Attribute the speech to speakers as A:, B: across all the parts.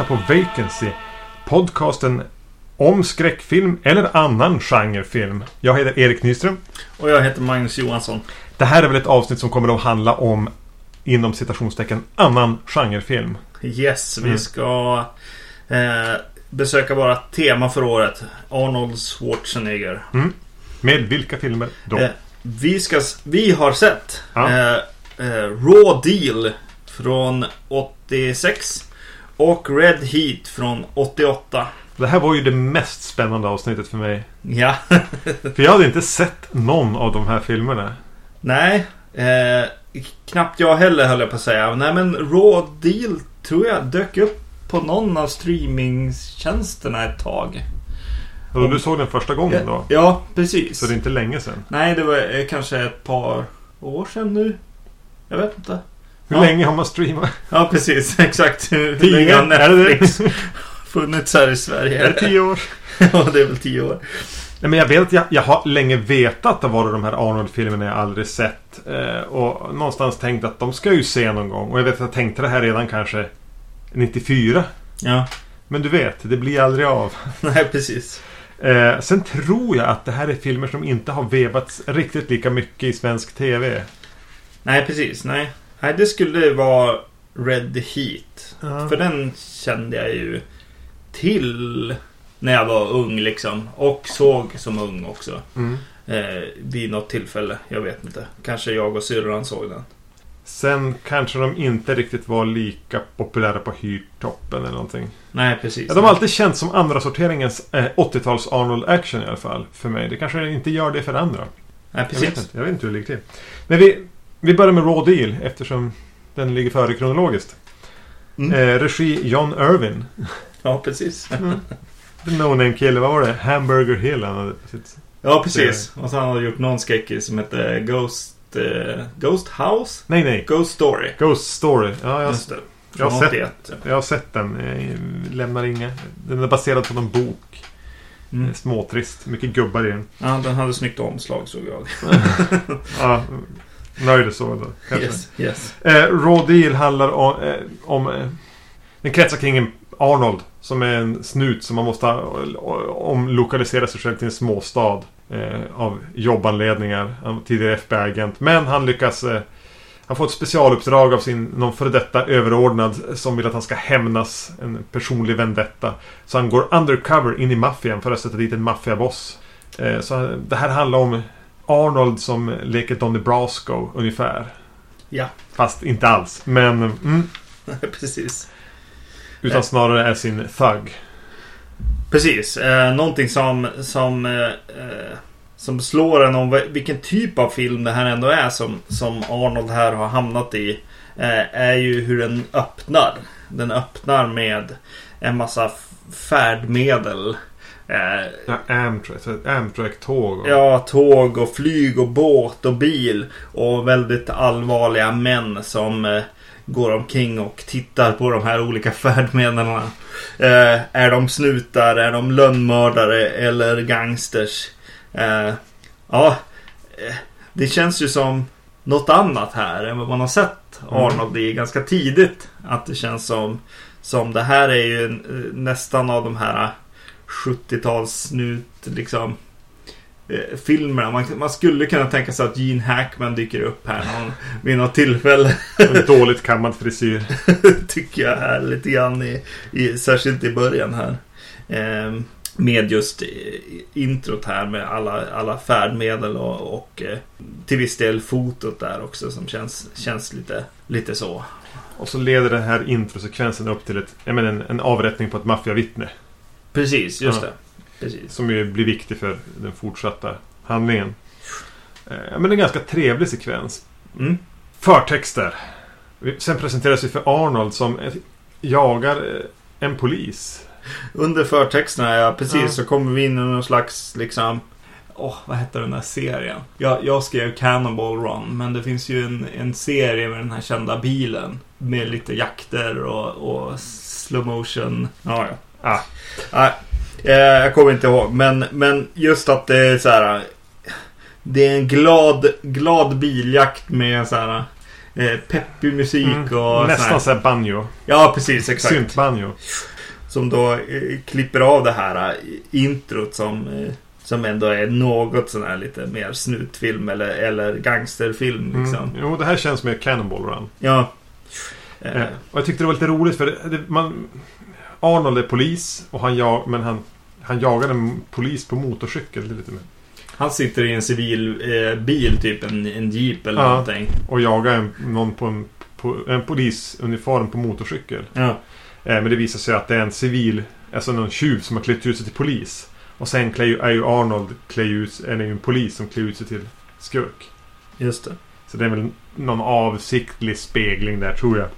A: Lyssnar på Vacancy. Podcasten om skräckfilm eller annan genrefilm. Jag heter Erik Nyström.
B: Och jag heter Magnus Johansson.
A: Det här är väl ett avsnitt som kommer att handla om inom citationstecken annan genrefilm.
B: Yes, vi
A: Mm.
B: ska eh, besöka våra tema för året. Arnold Schwarzenegger.
A: Med vilka filmer då?
B: Eh, vi, ska, vi har sett
A: Ja.
B: eh, eh, Raw Deal från 86 och Red Heat från 88.
A: Det här var ju det mest spännande avsnittet för mig.
B: Ja,
A: För jag hade inte sett någon av de här filmerna.
B: nej. Eh, knappt jag heller höll jag på att säga. Nej men Raw Deal tror jag dök upp på någon av streamingtjänsterna ett tag.
A: Och du såg den första gången då?
B: Ja, precis.
A: Så det är inte länge sedan.
B: Nej, det var eh, kanske ett par år sedan nu. Jag vet inte.
A: Hur
B: Ja.
A: länge har man streamat?
B: Ja, precis. Exakt. Hur
A: Tio?
B: länge har
A: det det?
B: Netflix funnits här i Sverige?
A: Är det tio år?
B: ja, det är väl tio år.
A: Nej, men jag vet att jag, jag har länge vetat att det var de här Arnold-filmerna jag aldrig sett. Eh, och någonstans tänkt att de ska jag ju se någon gång. Och jag vet att jag tänkte det här redan kanske 94.
B: Ja,
A: Men du vet, det blir aldrig av.
B: nej precis.
A: Eh, sen tror jag att det här är filmer som inte har vevats riktigt lika mycket i svensk TV.
B: Nej, precis. Nej. Nej, det skulle vara Red Heat.
A: Ja.
B: För den kände jag ju till när jag var ung liksom. Och såg som ung också.
A: Mm.
B: Eh, vid något tillfälle. Jag vet inte. Kanske jag och syrran såg den.
A: Sen kanske de inte riktigt var lika populära på hyrtoppen eller någonting.
B: Nej, precis.
A: Ja, de har alltid känts som andra sorteringens eh, 80-tals Arnold Action i alla fall. För mig. Det kanske inte gör det för andra.
B: Nej,
A: Jag vet
B: precis.
A: inte, jag vet inte hur det ligger till. Men vi, vi börjar med Raw Deal eftersom den ligger före kronologiskt.
B: Mm.
A: Eh, regi John Irvin.
B: Ja, precis.
A: The No Name kille, vad var det? Hamburger Hill han hade sitt...
B: Ja, precis. Och så han har gjort någon skräckis som heter Ghost... Eh, Ghost House?
A: Nej, nej.
B: Ghost Story.
A: Ghost Story. Ja, jag,
B: Just det.
A: jag har sett-
B: 81. ja.
A: jag har sett den. Jag lämnar inga. Den är baserad på någon bok.
B: Mm.
A: Småtrist. Mycket gubbar i den.
B: Ja, den hade snyggt omslag såg jag.
A: Ja, nöjd så då. Kanske.
B: Yes, yes.
A: Eh, Raw Deal handlar om... Eh, om eh, den kretsar kring en Arnold. Som är en snut som man måste ha, omlokalisera sig själv till en småstad. Eh, av jobbanledningar. Han var tidigare FBI-agent. Men han lyckas... Eh, han får ett specialuppdrag av sin någon före detta överordnad som vill att han ska hämnas. En personlig vendetta. Så han går undercover in i maffian för att sätta dit en maffiaboss. Eh, så det här handlar om Arnold som leker Donny Brasco ungefär.
B: Ja,
A: Fast inte alls. Men mm,
B: precis.
A: utan snarare är sin thug.
B: Precis. Eh, någonting som, som, eh, eh, som slår en om vilken typ av film det här ändå är som, som Arnold här har hamnat i. Eh, är ju hur den öppnar. Den öppnar med en massa färdmedel. Eh,
A: Ja, Amtrak. Amtrak-tåg. och-
B: Ja, tåg och flyg och båt och bil. Och väldigt allvarliga män som eh, går omkring och tittar på de här olika färdmedlen. Eh, är de snutar? Är de lönnmördare? Eller gangsters? Eh, ja, eh, det känns ju som något annat här än vad man har sett Arnold i ganska tidigt. Att det känns som, som det här är ju eh, nästan av de här 70-talssnut liksom eh, filmerna. Man, man skulle kunna tänka sig att Gene Hackman dyker upp här någon, vid något tillfälle.
A: En dåligt kammad frisyr.
B: tycker jag är lite grann i, i, särskilt i början här. Ehm, med just eh, introt här med alla, alla färdmedel och, och eh, till viss del fotot där också som känns, känns lite, lite så.
A: Och så leder den här introsekvensen upp till ett, jag menar, en, en avrättning på ett maffiavittne.
B: Precis, just
A: Ja.
B: det. Precis.
A: Som ju blir viktig för den fortsatta handlingen. Eh, Men det är en ganska trevlig sekvens.
B: Mm.
A: Förtexter. Sen presenteras vi för Arnold som jagar eh, en polis.
B: Under förtexterna, ja precis,
A: Ja.
B: så kommer vi in i någon slags liksom Åh, vad hette den där serien? Jag, jag skrev Cannonball Run, men det finns ju en, en serie med den här kända bilen. Med lite jakter och, och slow motion. Ja, ja.
A: Ah,
B: Nej, eh, jag kommer inte ihåg. Men, men just att det är så här. Det är en glad, glad biljakt med så här. eh, peppig musik
A: Mm.
B: och
A: Nästan såhär banjo.
B: Ja, precis. Exakt.
A: Syntbanjo.
B: Som då eh, klipper av det här eh, introt som, eh, som ändå är något sån här lite mer snutfilm eller, eller gangsterfilm. Liksom.
A: Mm. Jo, det här känns mer Cannonball Run.
B: Ja. Eh,
A: och jag tyckte det var lite roligt för det, det, man, Arnold är polis och han jag, men han, han jagar en polis på motorcykel. Det är lite mer.
B: Han sitter i en civil eh, bil, typ en, en jeep eller
A: Ja.
B: någonting.
A: Och jagar en, någon på en, på, en polisuniform på motorcykel.
B: Ja.
A: Eh, men det visar sig att det är en civil, alltså någon tjuv som har klätt ut sig till polis. Och sen klär ju, är ju Arnold klär ut, är ju en polis som klär ut sig till skurk.
B: Just det.
A: Så det är väl någon avsiktlig spegling där tror jag.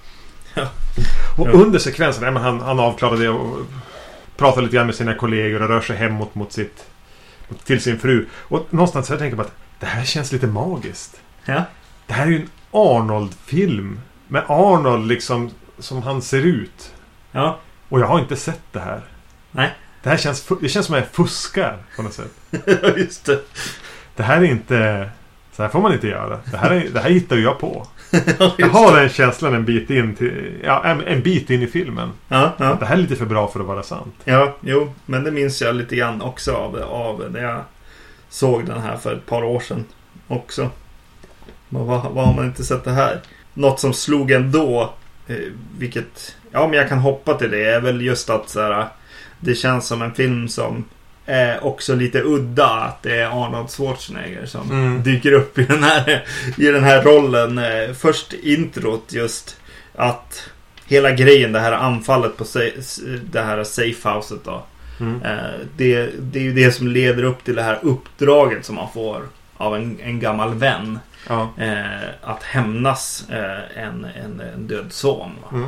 A: Och under sekvensen, ja, men han, han avklarar det och pratar lite grann med sina kollegor och rör sig hemåt mot sitt, till sin fru. Och någonstans så tänker jag att det här känns lite magiskt.
B: Ja.
A: Det här är ju en Arnold-film. Med Arnold liksom som han ser ut.
B: Ja.
A: Och jag har inte sett det här.
B: Nej.
A: Det här känns, det känns som att jag fuskar på något sätt.
B: Just det.
A: Det här är inte... Så här får man inte göra. Det här, är, det här hittar jag på.
B: Ja,
A: Jag har den känslan en bit in till... Ja, en, en bit in i filmen.
B: Ja, ja.
A: Att det här är lite för bra för att vara sant.
B: Ja, jo, men det minns jag lite grann också av, av när jag såg den här för ett par år sedan också. Men vad, vad har man inte sett det här? Något som slog ändå, eh, vilket, ja men jag kan hoppa till det, är väl just att så här, det känns som en film som är också lite udda. Att det är Arnold Schwarzenegger som
A: Mm.
B: dyker upp i den här, i den här rollen. Eh, Först introt just att hela grejen, det här anfallet på det här safehouset då.
A: Mm.
B: Eh, Det, det är ju det som leder upp till det här uppdraget som man får av en, en gammal vän.
A: Ja.
B: Eh, att hämnas eh, en, en, en död son.
A: Mm.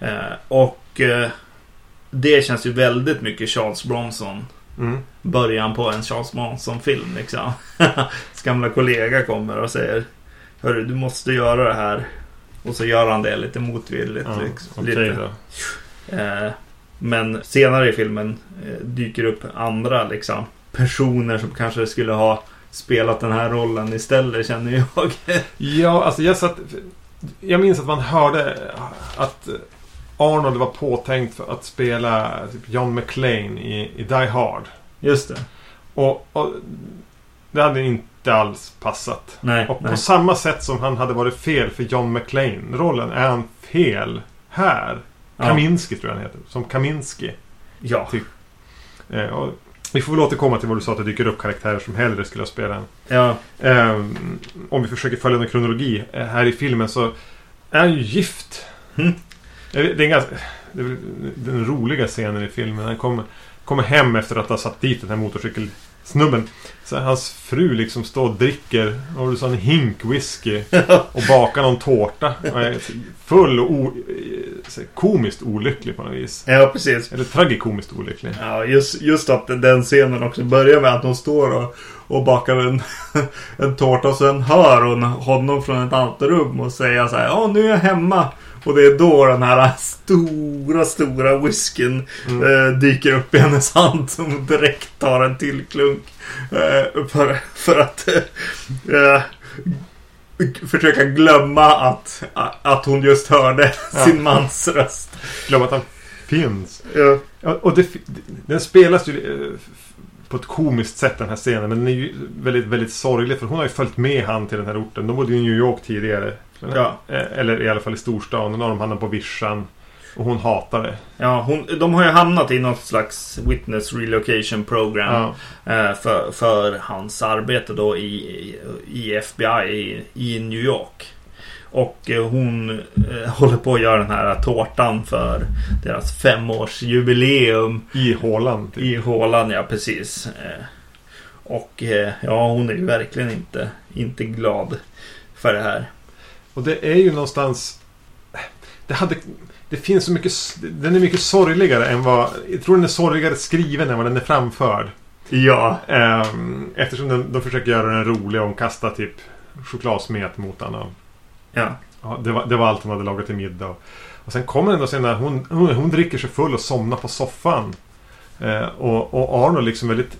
B: Eh, och eh, det känns ju väldigt mycket Charles Bronson.
A: Mm.
B: Början på en Charles Bronson-film liksom. Hans gamla kollega kommer och säger Hörru, du måste göra det här. Och så gör han det lite motvilligt.
A: Ja,
B: liksom,
A: okej
B: lite. Eh, men senare i filmen eh, dyker upp andra liksom, personer som kanske skulle ha spelat den här rollen istället känner jag.
A: Ja, alltså jag satt... Jag minns att man hörde att Arnold var påtänkt för att spela typ John McClane i, i Die Hard.
B: Just det.
A: Och, och det hade inte alls passat.
B: Nej,
A: Och
B: nej.
A: på samma sätt som han hade varit fel för John McClane-rollen är han fel här.
B: Ja.
A: Kaminski tror jag han heter. Som Kaminski.
B: Ja.
A: Typ. Eh, och vi får väl återkomma till vad du sa att det dyker upp karaktärer som hellre skulle ha spelat en.
B: ja.
A: Ehm, om vi försöker följa en kronologi eh, här i filmen så är han ju gift.
B: Mm.
A: Det är en ganska, det är den roliga scenen i filmen. Han kommer, kommer hem efter att ha satt dit den här motorcykelsnubben. Så hans fru liksom står och dricker och du sa en hink whisky och bakar någon tårta. Och är full och o, komiskt olycklig på något vis.
B: ja, precis.
A: Eller tragikomiskt olycklig.
B: Ja, just, just att den scenen också börjar med att hon står och, och bakar en, en tårta och sen hör hon honom från ett annat rum och säga så här Ja, nu är jag hemma. Och det är då den här stora, stora whiskyn
A: Mm.
B: eh, dyker upp i hennes hand som direkt tar en till klunk. Eh, för, för att eh, försöka glömma att, att hon just hörde
A: Ja.
B: sin mans röst.
A: Glöm att han finns.
B: Ja.
A: Och det, den spelas ju eh, på ett komiskt sätt den här scenen. Men den är ju väldigt, väldigt sorglig. För hon har ju följt med han till den här orten. De bodde i New York tidigare.
B: Ja.
A: Eh, Eller i alla fall i storstan. Och nu har de hamnat på vischan. Och hon hatar det.
B: Ja, hon, de har ju hamnat i något slags Witness Relocation Program
A: Ja.
B: eh, för, för hans arbete då i, i FBI i, i New York. Och eh, hon håller på att göra den här tårtan för deras femårsjubileum
A: I hålan. Typ.
B: i hålan, ja precis. Och ja, hon är ju verkligen inte, inte glad för det här.
A: Och det är ju någonstans... Det hade... Det finns så mycket... Den är mycket sorgligare än vad... Jag tror den är sorgligare skriven än vad den är framförd.
B: Ja,
A: Ehm, eftersom de, de försöker göra den rolig och hon kastar typ chokladsmet mot honom.
B: ja,
A: Ja, det, var, det var allt hon hade lagat till middag. Och sen kommer den då sen när hon, hon, hon dricker sig full och somnar på soffan. Eh, och, och Arnold liksom väldigt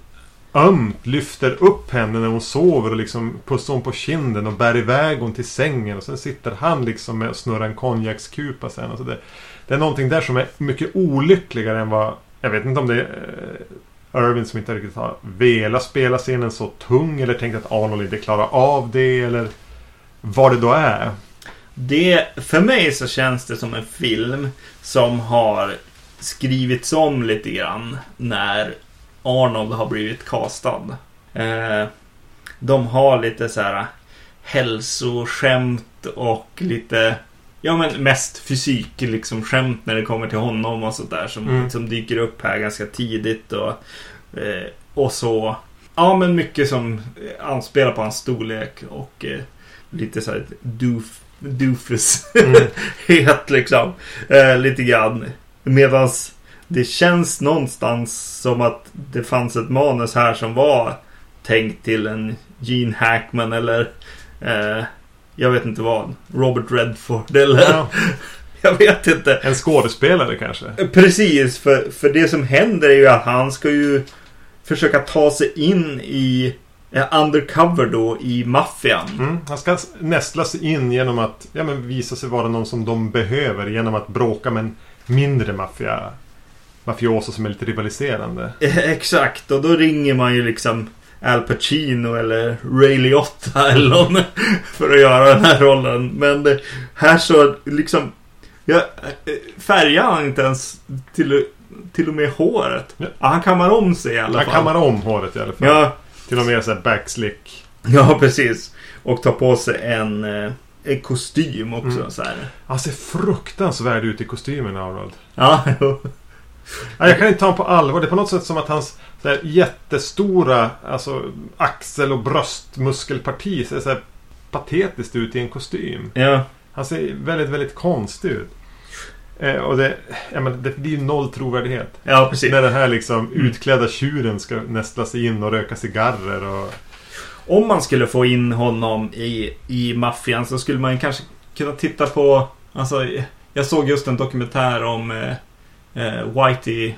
A: ömt lyfter upp henne när hon sover och liksom pussar hon på kinden och bär iväg hon till sängen. Och sen sitter han liksom med och snurrar en konjakskupa sen. Alltså det, det är någonting där som är mycket olyckligare än vad... Jag vet inte om det är eh, Irvin som inte riktigt har velat spela scenen så tung eller tänkt att ah, Arnold inte klarar av det eller vad det då är.
B: Det, för mig så känns det som en film som har skrivits om lite grann när Arnold har blivit castad. Eh, de har lite så här hälsoskämt och lite Ja men mest fysik liksom skämt när det kommer till honom och sådär som,
A: Mm.
B: som dyker upp här ganska tidigt och, eh, och så. Ja men mycket som eh, anspelar på hans storlek och eh, lite såhär doof, doofus
A: Mm.
B: het liksom. Eh, lite grann. Medans det känns någonstans som att det fanns ett manus här som var tänkt till en Gene Hackman eller eh, jag vet inte vad. Robert Redford eller
A: Ja,
B: jag vet inte.
A: en skådespelare kanske.
B: Precis, för, för det som händer är ju att han ska ju försöka ta sig in i eh, undercover då i maffian.
A: Mm. Han ska nästla sig in genom att ja, men visa sig vara någon som de behöver genom att bråka med en mindre maffia mafioso som är lite rivaliserande.
B: Exakt, och då ringer man ju liksom Al Pacino eller Ray Liotta eller någon för att göra den här rollen. Men här så liksom ja, eh, färgar han inte ens till, till och med håret.
A: Ja.
B: Han kammar om sig i alla
A: Han
B: fall.
A: kammar om håret i alla fall.
B: Ja,
A: Till och med så här backslick.
B: ja, precis. Och tar på sig en, eh, en kostym också.
A: Mm.
B: Så här.
A: Han ser fruktansvärd ut i kostymen Arnold.
B: Ja,
A: jag kan inte ta honom på allvar. Det är på något sätt som att hans här, jättestora alltså, axel och bröstmuskelparti ser så här, patetiskt ut i en kostym.
B: ja.
A: Han ser väldigt, väldigt konstig ut. Eh, och det, ja, men det blir ju noll trovärdighet.
B: ja, precis.
A: När den här liksom utklädda tjuren ska nästla sig in och röka cigarrer och...
B: Om man skulle få in honom i, i maffian så skulle man kanske kunna titta på... Alltså, jag såg just en dokumentär om eh, eh, Whitey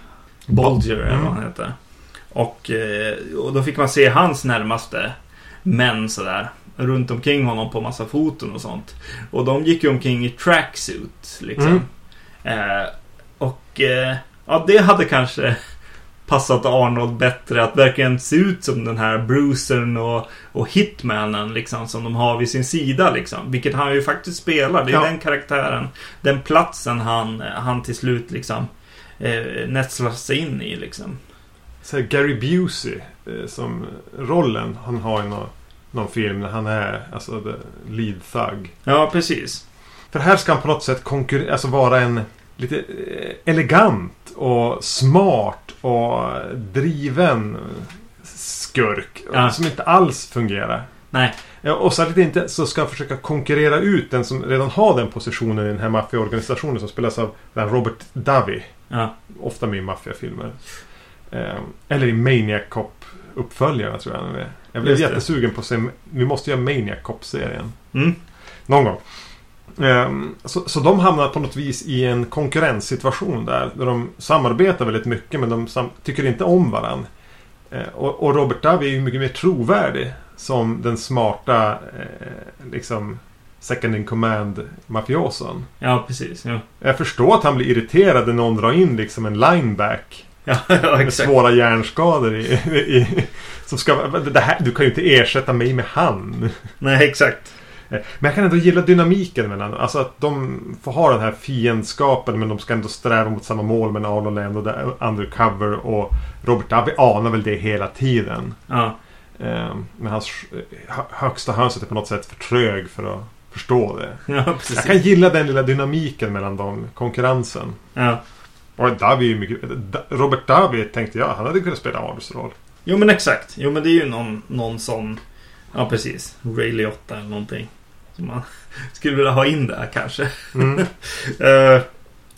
B: Bulger, eller vad han heter. Och, eh, och då fick man se hans närmaste män sådär. Runt omkring honom på massa foton och sånt. Och de gick ju omkring i tracksuit, liksom. Eh, och eh, ja, det hade kanske passat Arnold bättre att verkligen se ut som den här Brucern och, och Hitmanen liksom som de har vid sin sida liksom. Vilket han ju faktiskt spelar. Det är
A: Ja.
B: den karaktären, den platsen han, han till slut liksom eh, sig in i liksom.
A: Så Gary Busey eh, som rollen han har i någon, någon film när han är alltså the lead thug.
B: Ja, precis.
A: För här ska han på något sätt konkurrera, alltså vara en lite eh, elegant och smart och driven skurk.
B: Ja.
A: Som inte alls fungerar.
B: Nej.
A: Ja, och särskilt inte så ska han försöka konkurrera ut den som redan har den positionen i den här maffiaorganisationen som spelas av Robert Davi.
B: Ja.
A: Ofta med i maffiafilmer. Eh, eller i Maniac Cop-uppföljarna tror jag är. Jag blev
B: Just det.
A: jättesugen på att se... Vi måste göra Maniac Cop-serien.
B: Mm.
A: Någon gång. Ehm, Så, så de hamnar på något vis i en konkurrenssituation där. Där de samarbetar väldigt mycket men de tycker inte om varandra. Och, och Robert Davi är ju mycket mer trovärdig som den smarta eh, liksom second in command mafioson.
B: Ja, precis. Ja,
A: Jag förstår att han blir irriterad när någon drar in liksom en lineback
B: ja, ja
A: med svåra hjärnskador i, i, som ska, det här, Du kan ju inte ersätta mig med han.
B: Nej, exakt.
A: Men jag kan ändå gilla dynamiken mellan Alltså att de får ha den här fiendskapen men de ska ändå sträva mot samma mål men Arnold ändå där undercover och Robert Davi anar väl det hela tiden.
B: Ja,
A: Eh, men hans eh, hö- högsta hönset är på något sätt för trög för att förstå det.
B: ja precis.
A: Jag kan gilla den lilla dynamiken mellan dem, konkurrensen.
B: Ja.
A: Och Davi är mycket... Robert Davi tänkte jag, han hade kunnat spela Arnolds roll.
B: Jo men exakt. Jo men det är ju någon, någon sån... Ja precis. Ray Liotta eller någonting. Som man skulle vilja ha in där kanske.
A: Mm.
B: Eh,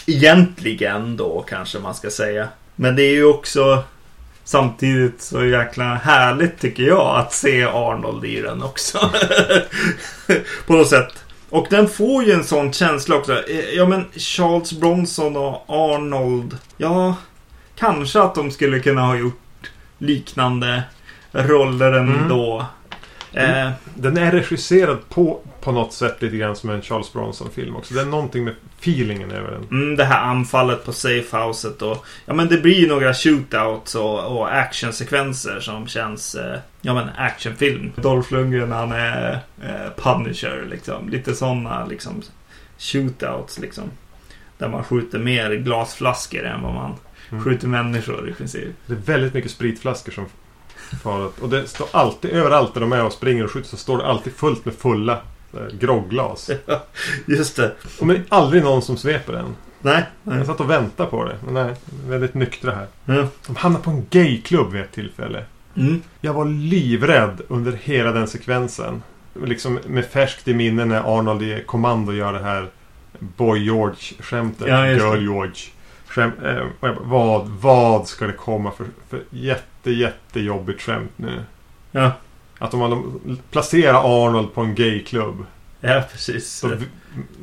B: egentligen då kanske man ska säga. Men det är ju också samtidigt så jäkla härligt tycker jag att se Arnold i den också. På något sätt. Och den får ju en sån känsla också. Eh, Ja men Charles Bronson och Arnold. Ja, kanske att de skulle kunna ha gjort liknande roller
A: Mm.
B: ändå. Eh,
A: Den är regisserad på, på något sätt lite grann som en Charles Bronson-film också. Det är någonting med feelingen över den.
B: mm, det här anfallet på safehouset och ja men det blir några shootouts och, och actionsekvenser som känns eh, ja men actionfilm. Dolph Lundgren han är eh, Punisher liksom. Lite sådana liksom shootouts liksom. Där man skjuter mer glasflaskor än vad man
A: Mm.
B: skjuter människor i princip.
A: Det är väldigt mycket spritflaskor som far åt. Och det står alltid, överallt där de är och springer och skjuter så står det alltid fullt med fulla grogglas.
B: Just det.
A: Och men aldrig någon som sveper den.
B: Nej. nej.
A: Jag satt och väntade på det. Men nej, väldigt nyktra här.
B: Ja.
A: De hamnade på en gayklubb vid ett tillfälle.
B: Mm.
A: Jag var livrädd under hela den sekvensen. Liksom med färskt i minne när Arnold i Kommando gör det här Boy George-skämtet.
B: Ja.
A: Girl George. Skämt, eh, vad, vad ska det komma för, för jätte, jättejobbigt skämt nu?
B: Ja.
A: Att om man placerar Arnold på en gayklubb.
B: Ja, precis.
A: Så,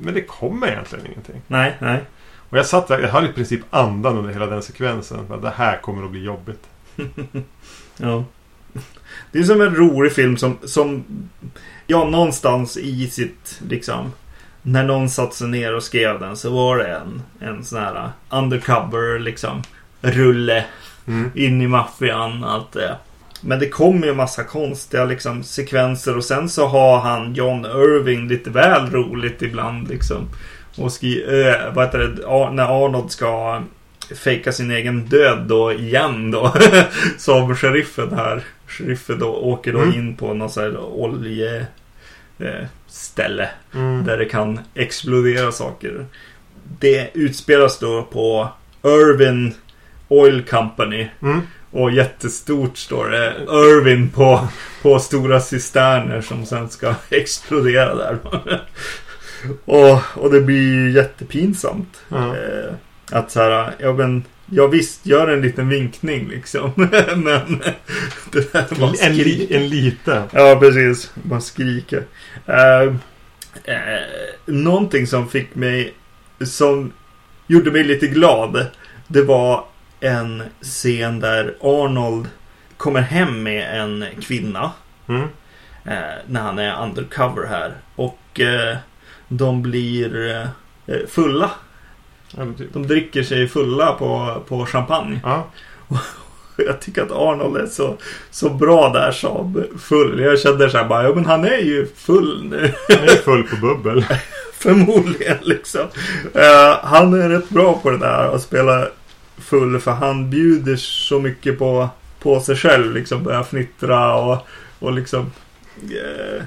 A: men det kommer egentligen ingenting.
B: Nej, nej.
A: Och jag satt där, jag höll i princip andan under hela den sekvensen. För att det här kommer att bli jobbigt.
B: Ja. Det är som en rolig film som, som ja, någonstans i sitt liksom när någon satte sig ner och skrev den så var det en, en sån här undercover liksom rulle
A: Mm.
B: in i maffian. Allt det. Men det kommer ju massa konstiga liksom, sekvenser och sen så har han John Irving lite väl roligt ibland liksom. Och skri, äh, vad heter det, Ar- när Arnold ska fejka sin egen död då igen då. Som sheriffen här. Sheriffen då åker då
A: Mm.
B: in på något sånt här olje eh, ställe.
A: Mm.
B: Där det kan explodera saker. Det utspelas då på Irvin Oil Company.
A: Mm.
B: Och jättestort står det Irvin på, på stora cisterner som sen ska explodera där. och, och det blir ju jättepinsamt. Eh, att så här, ja men Jag visst, gör en liten vinkning liksom. Men det där bara
A: En, li, en liten.
B: Ja, precis. Bara skriker. Uh, någonting som fick mig... Som gjorde mig lite glad. Det var en scen där Arnold kommer hem med en kvinna.
A: Mm.
B: eh, när han är undercover här. Och eh, de blir eh, fulla.
A: Typ.
B: De dricker sig fulla på, på champagne.
A: Ja.
B: Jag tycker att Arnold är så, så bra där som full. Jag kände så här bara, ja men han är ju full nu.
A: Han är full på bubbel.
B: Förmodligen liksom. Eh, han är rätt bra på det där att spela full för han bjuder så mycket på, på sig själv. Liksom börjar fnittra och, och liksom eh,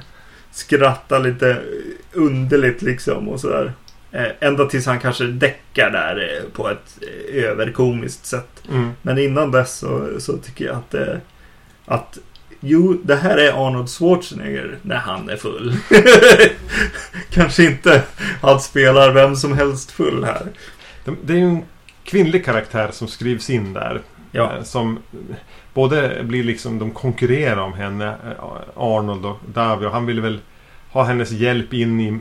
B: skratta lite underligt liksom och sådär. Eh, ända tills han kanske däckar där eh, på ett eh, överkomiskt sätt.
A: Mm.
B: Men innan dess så, så tycker jag att, eh, att Jo, det här är Arnold Schwarzenegger när han är full. Kanske inte han spelar vem som helst full här.
A: Det, det är ju en kvinnlig karaktär som skrivs in där.
B: Ja,
A: Eh, Som både blir liksom, de konkurrerar om henne, eh, Arnold och Davio. Han ville väl ha hennes hjälp in i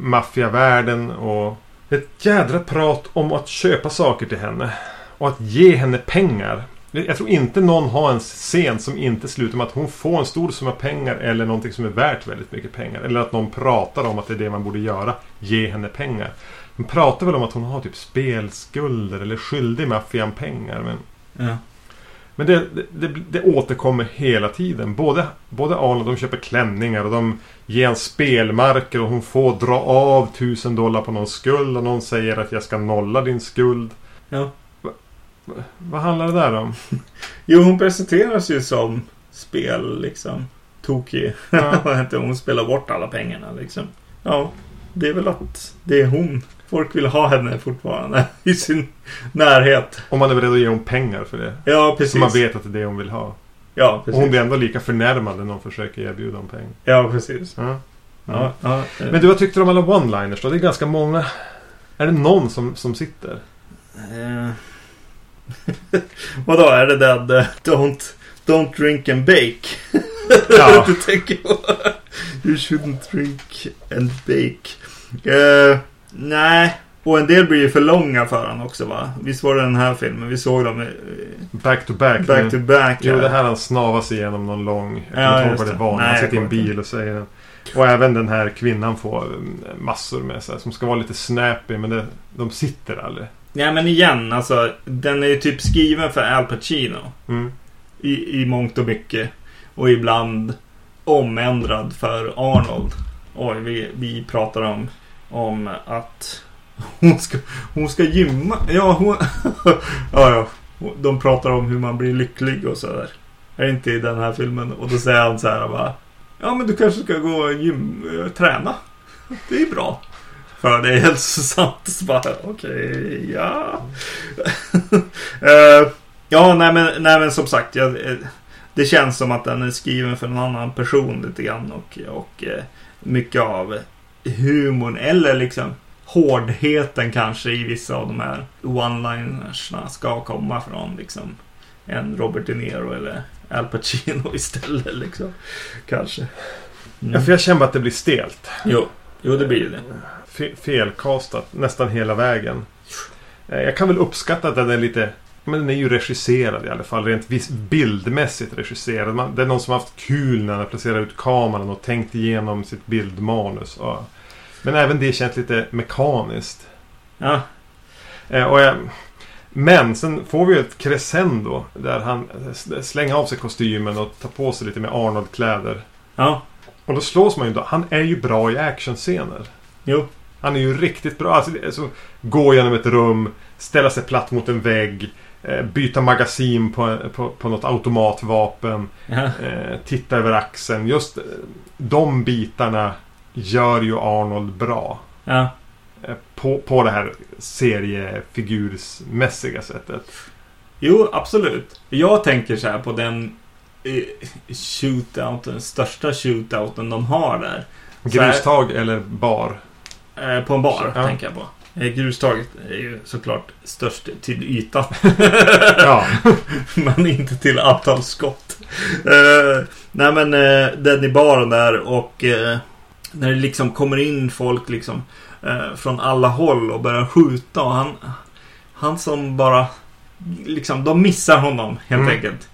A: maffiavärlden och ett jädra prat om att köpa saker till henne. Och att ge henne pengar. Jag tror inte någon har en scen som inte slutar med att hon får en stor summa pengar eller någonting som är värt väldigt mycket pengar. Eller att någon pratar om att det är det man borde göra. Ge henne pengar. De pratar väl om att hon har typ spelskulder eller skyldig maffian pengar. Men
B: ja.
A: men det, det, det, det återkommer hela tiden. Både, både Arnold, de köper klänningar och de ger en spelmarker och hon får dra av tusen dollar på någon skuld och någon säger att jag ska nolla din skuld.
B: ja.
A: Vad handlar det där om?
B: Jo, hon presenteras ju som spel liksom. Tokig.
A: Ja.
B: Hon? Hon spelar bort alla pengarna liksom. Ja, det är väl att det är hon. Folk vill ha henne fortfarande i sin närhet.
A: Om man är beredd att ge hon pengar för det.
B: Ja, precis.
A: Så man vet att det är det hon vill ha.
B: Ja,
A: Och
B: precis.
A: hon blir ändå lika förnärmad när någon försöker erbjuda om pengar.
B: Ja, precis.
A: Ja.
B: Ja, ja. eh.
A: Men du, vad tyckte du om alla one-liners då? Det är ganska många. Är det någon som, som sitter?
B: Eh. Vadå, är det den eh, don't, don't drink and bake?
A: Ja.
B: du tänker på? You shouldn't drink and bake. Eh, nej, och en del blir ju för långa för honom också va? Visst var det den här filmen? Vi såg dem.
A: back to back.
B: Back to back.
A: Jo,
B: ja.
A: det här han snavar sig igenom någon lång... Jag
B: Ja,
A: kommer inte ihåg vad det var.
B: Nej,
A: Han sitter i en bil och säger den. Och även den här kvinnan får mm, massor med sig som ska vara lite snappy men det, de sitter aldrig.
B: Ja men igen, alltså den är ju typ skriven för Al Pacino.
A: Mm.
B: I, i mångt och mycket. Och ibland omändrad för Arnold. Oj, vi, vi pratar om, om att hon ska, hon ska gymma. Ja, hon... ja, ja. De pratar om hur man blir lycklig och sådär. Är det inte i den här filmen? Och då säger han så här bara. Ja, men du kanske ska gå och gym, eh, träna. Det är bra. För det är hälsosamt. Så bara, okej, ja. Eh, ja, nej men, nej men som sagt. Jag, eh, det känns som att den är skriven för en annan person lite grann. Och, och mycket av humorn eller liksom hårdheten kanske i vissa av de här one-linersna ska komma från liksom en Robert De Niro eller Al Pacino istället liksom. Kanske. Mm.
A: Ja, för jag känner bara att det blir stelt.
B: Jo, jo det blir ju det.
A: Fe- felkastat nästan hela vägen. Eh, Jag kan väl uppskatta att den är lite... Men den är ju regisserad i alla fall. Rent bildmässigt regisserad. Man, det är någon som har haft kul när han har placerat ut kameran och tänkt igenom sitt bildmanus. Ja. Men även det känns lite mekaniskt.
B: Ja,
A: Eh, och jag, men sen får vi ju ett crescendo där han eh, slänger av sig kostymen och tar på sig lite med Arnold-kläder.
B: ja,
A: Och då slås man ju då. Han är ju bra i actionscener.
B: jo,
A: Han är ju riktigt bra. Alltså, det är så, gå genom ett rum, ställa sig platt mot en vägg, eh, byta magasin på, på, på något automatvapen,
B: ja,
A: eh, titta över axeln. Just eh, de bitarna gör ju Arnold bra.
B: ja,
A: Eh, på, på det här seriefigursmässiga sättet.
B: jo, absolut. Jag tänker så här på den eh, shootouten, största shootouten de har där. Så här-
A: Grustag eller bar.
B: Eh, på en bar,
A: Ja.
B: tänker jag på. Eh, grustaget är ju såklart störst till ytan.
A: Ja.
B: men inte till antal skott. Eh, nej men eh, den i baren där och eh, när det liksom kommer in folk liksom eh, från alla håll och börjar skjuta och han, han som bara liksom, de missar honom helt
A: Mm.
B: enkelt.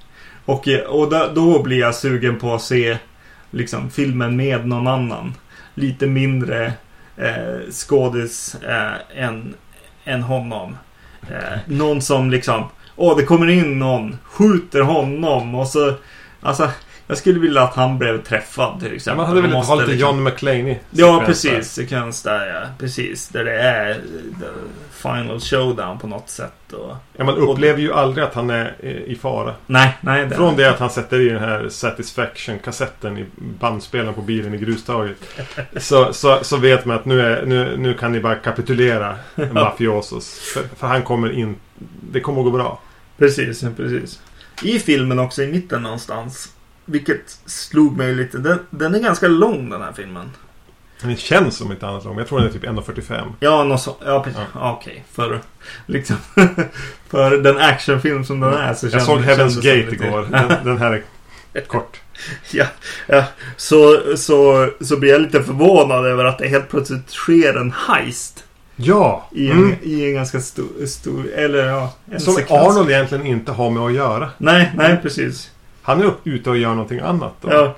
B: Och, och då, då blir jag sugen på att se liksom filmen med någon annan. Lite mindre eh, skådis eh, än, än honom. Eh, någon som liksom Åh, det kommer in någon, skjuter honom och så... Alltså, jag skulle vilja att han blev träffad till exempel.
A: man hade velat ha lite John McClane
B: Ja, precis. Sekvens där, ja. Precis. Där det är final showdown på något sätt. Och...
A: Ja, man upplever ju aldrig att han är eh, i fara.
B: Nej, nej. Det
A: Från det att han sätter i den här Satisfaction-kassetten i bandspelaren på bilen i grustaget. Så, så, så vet man att nu, är, nu, nu kan ni bara kapitulera mafiosos. För, för han kommer in... Det kommer att gå bra.
B: Precis, precis. I filmen också i mitten någonstans. Vilket slog mig lite. Den, den är ganska lång den här filmen.
A: Men det känns som inte annat lång. Jag tror den är typ 1.45.
B: Ja, något så, ja, precis. Ja. Okej, för liksom för den actionfilm som den är så
A: Jag såg Heaven's Gate igår. Den, den här är kort.
B: ja, ja. Så, så, så blir jag lite förvånad över att det helt plötsligt sker en heist.
A: Ja!
B: I en,
A: Mm.
B: i en ganska stor, stor eller ja,
A: Som
B: sekvens.
A: Arnold egentligen inte har med att göra.
B: Nej, nej precis.
A: Han är ute och gör någonting annat. Då.
B: Ja.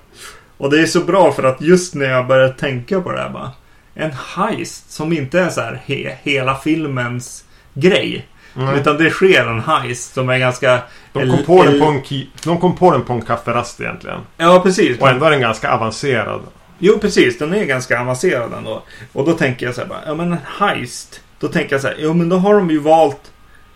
B: Och det är så bra för att just när jag började tänka på det här bara. En heist som inte är så här he, hela filmens grej.
A: Mm.
B: Utan det sker en heist som är ganska...
A: De, kom på den på en de kom på den på en kafferast egentligen.
B: Ja, precis.
A: Och ändå är den ganska avancerad.
B: Jo, precis. Den är ganska avancerad ändå. Och då tänker jag så här bara, ja men en heist. Då tänker jag så här, jo men då har de ju valt...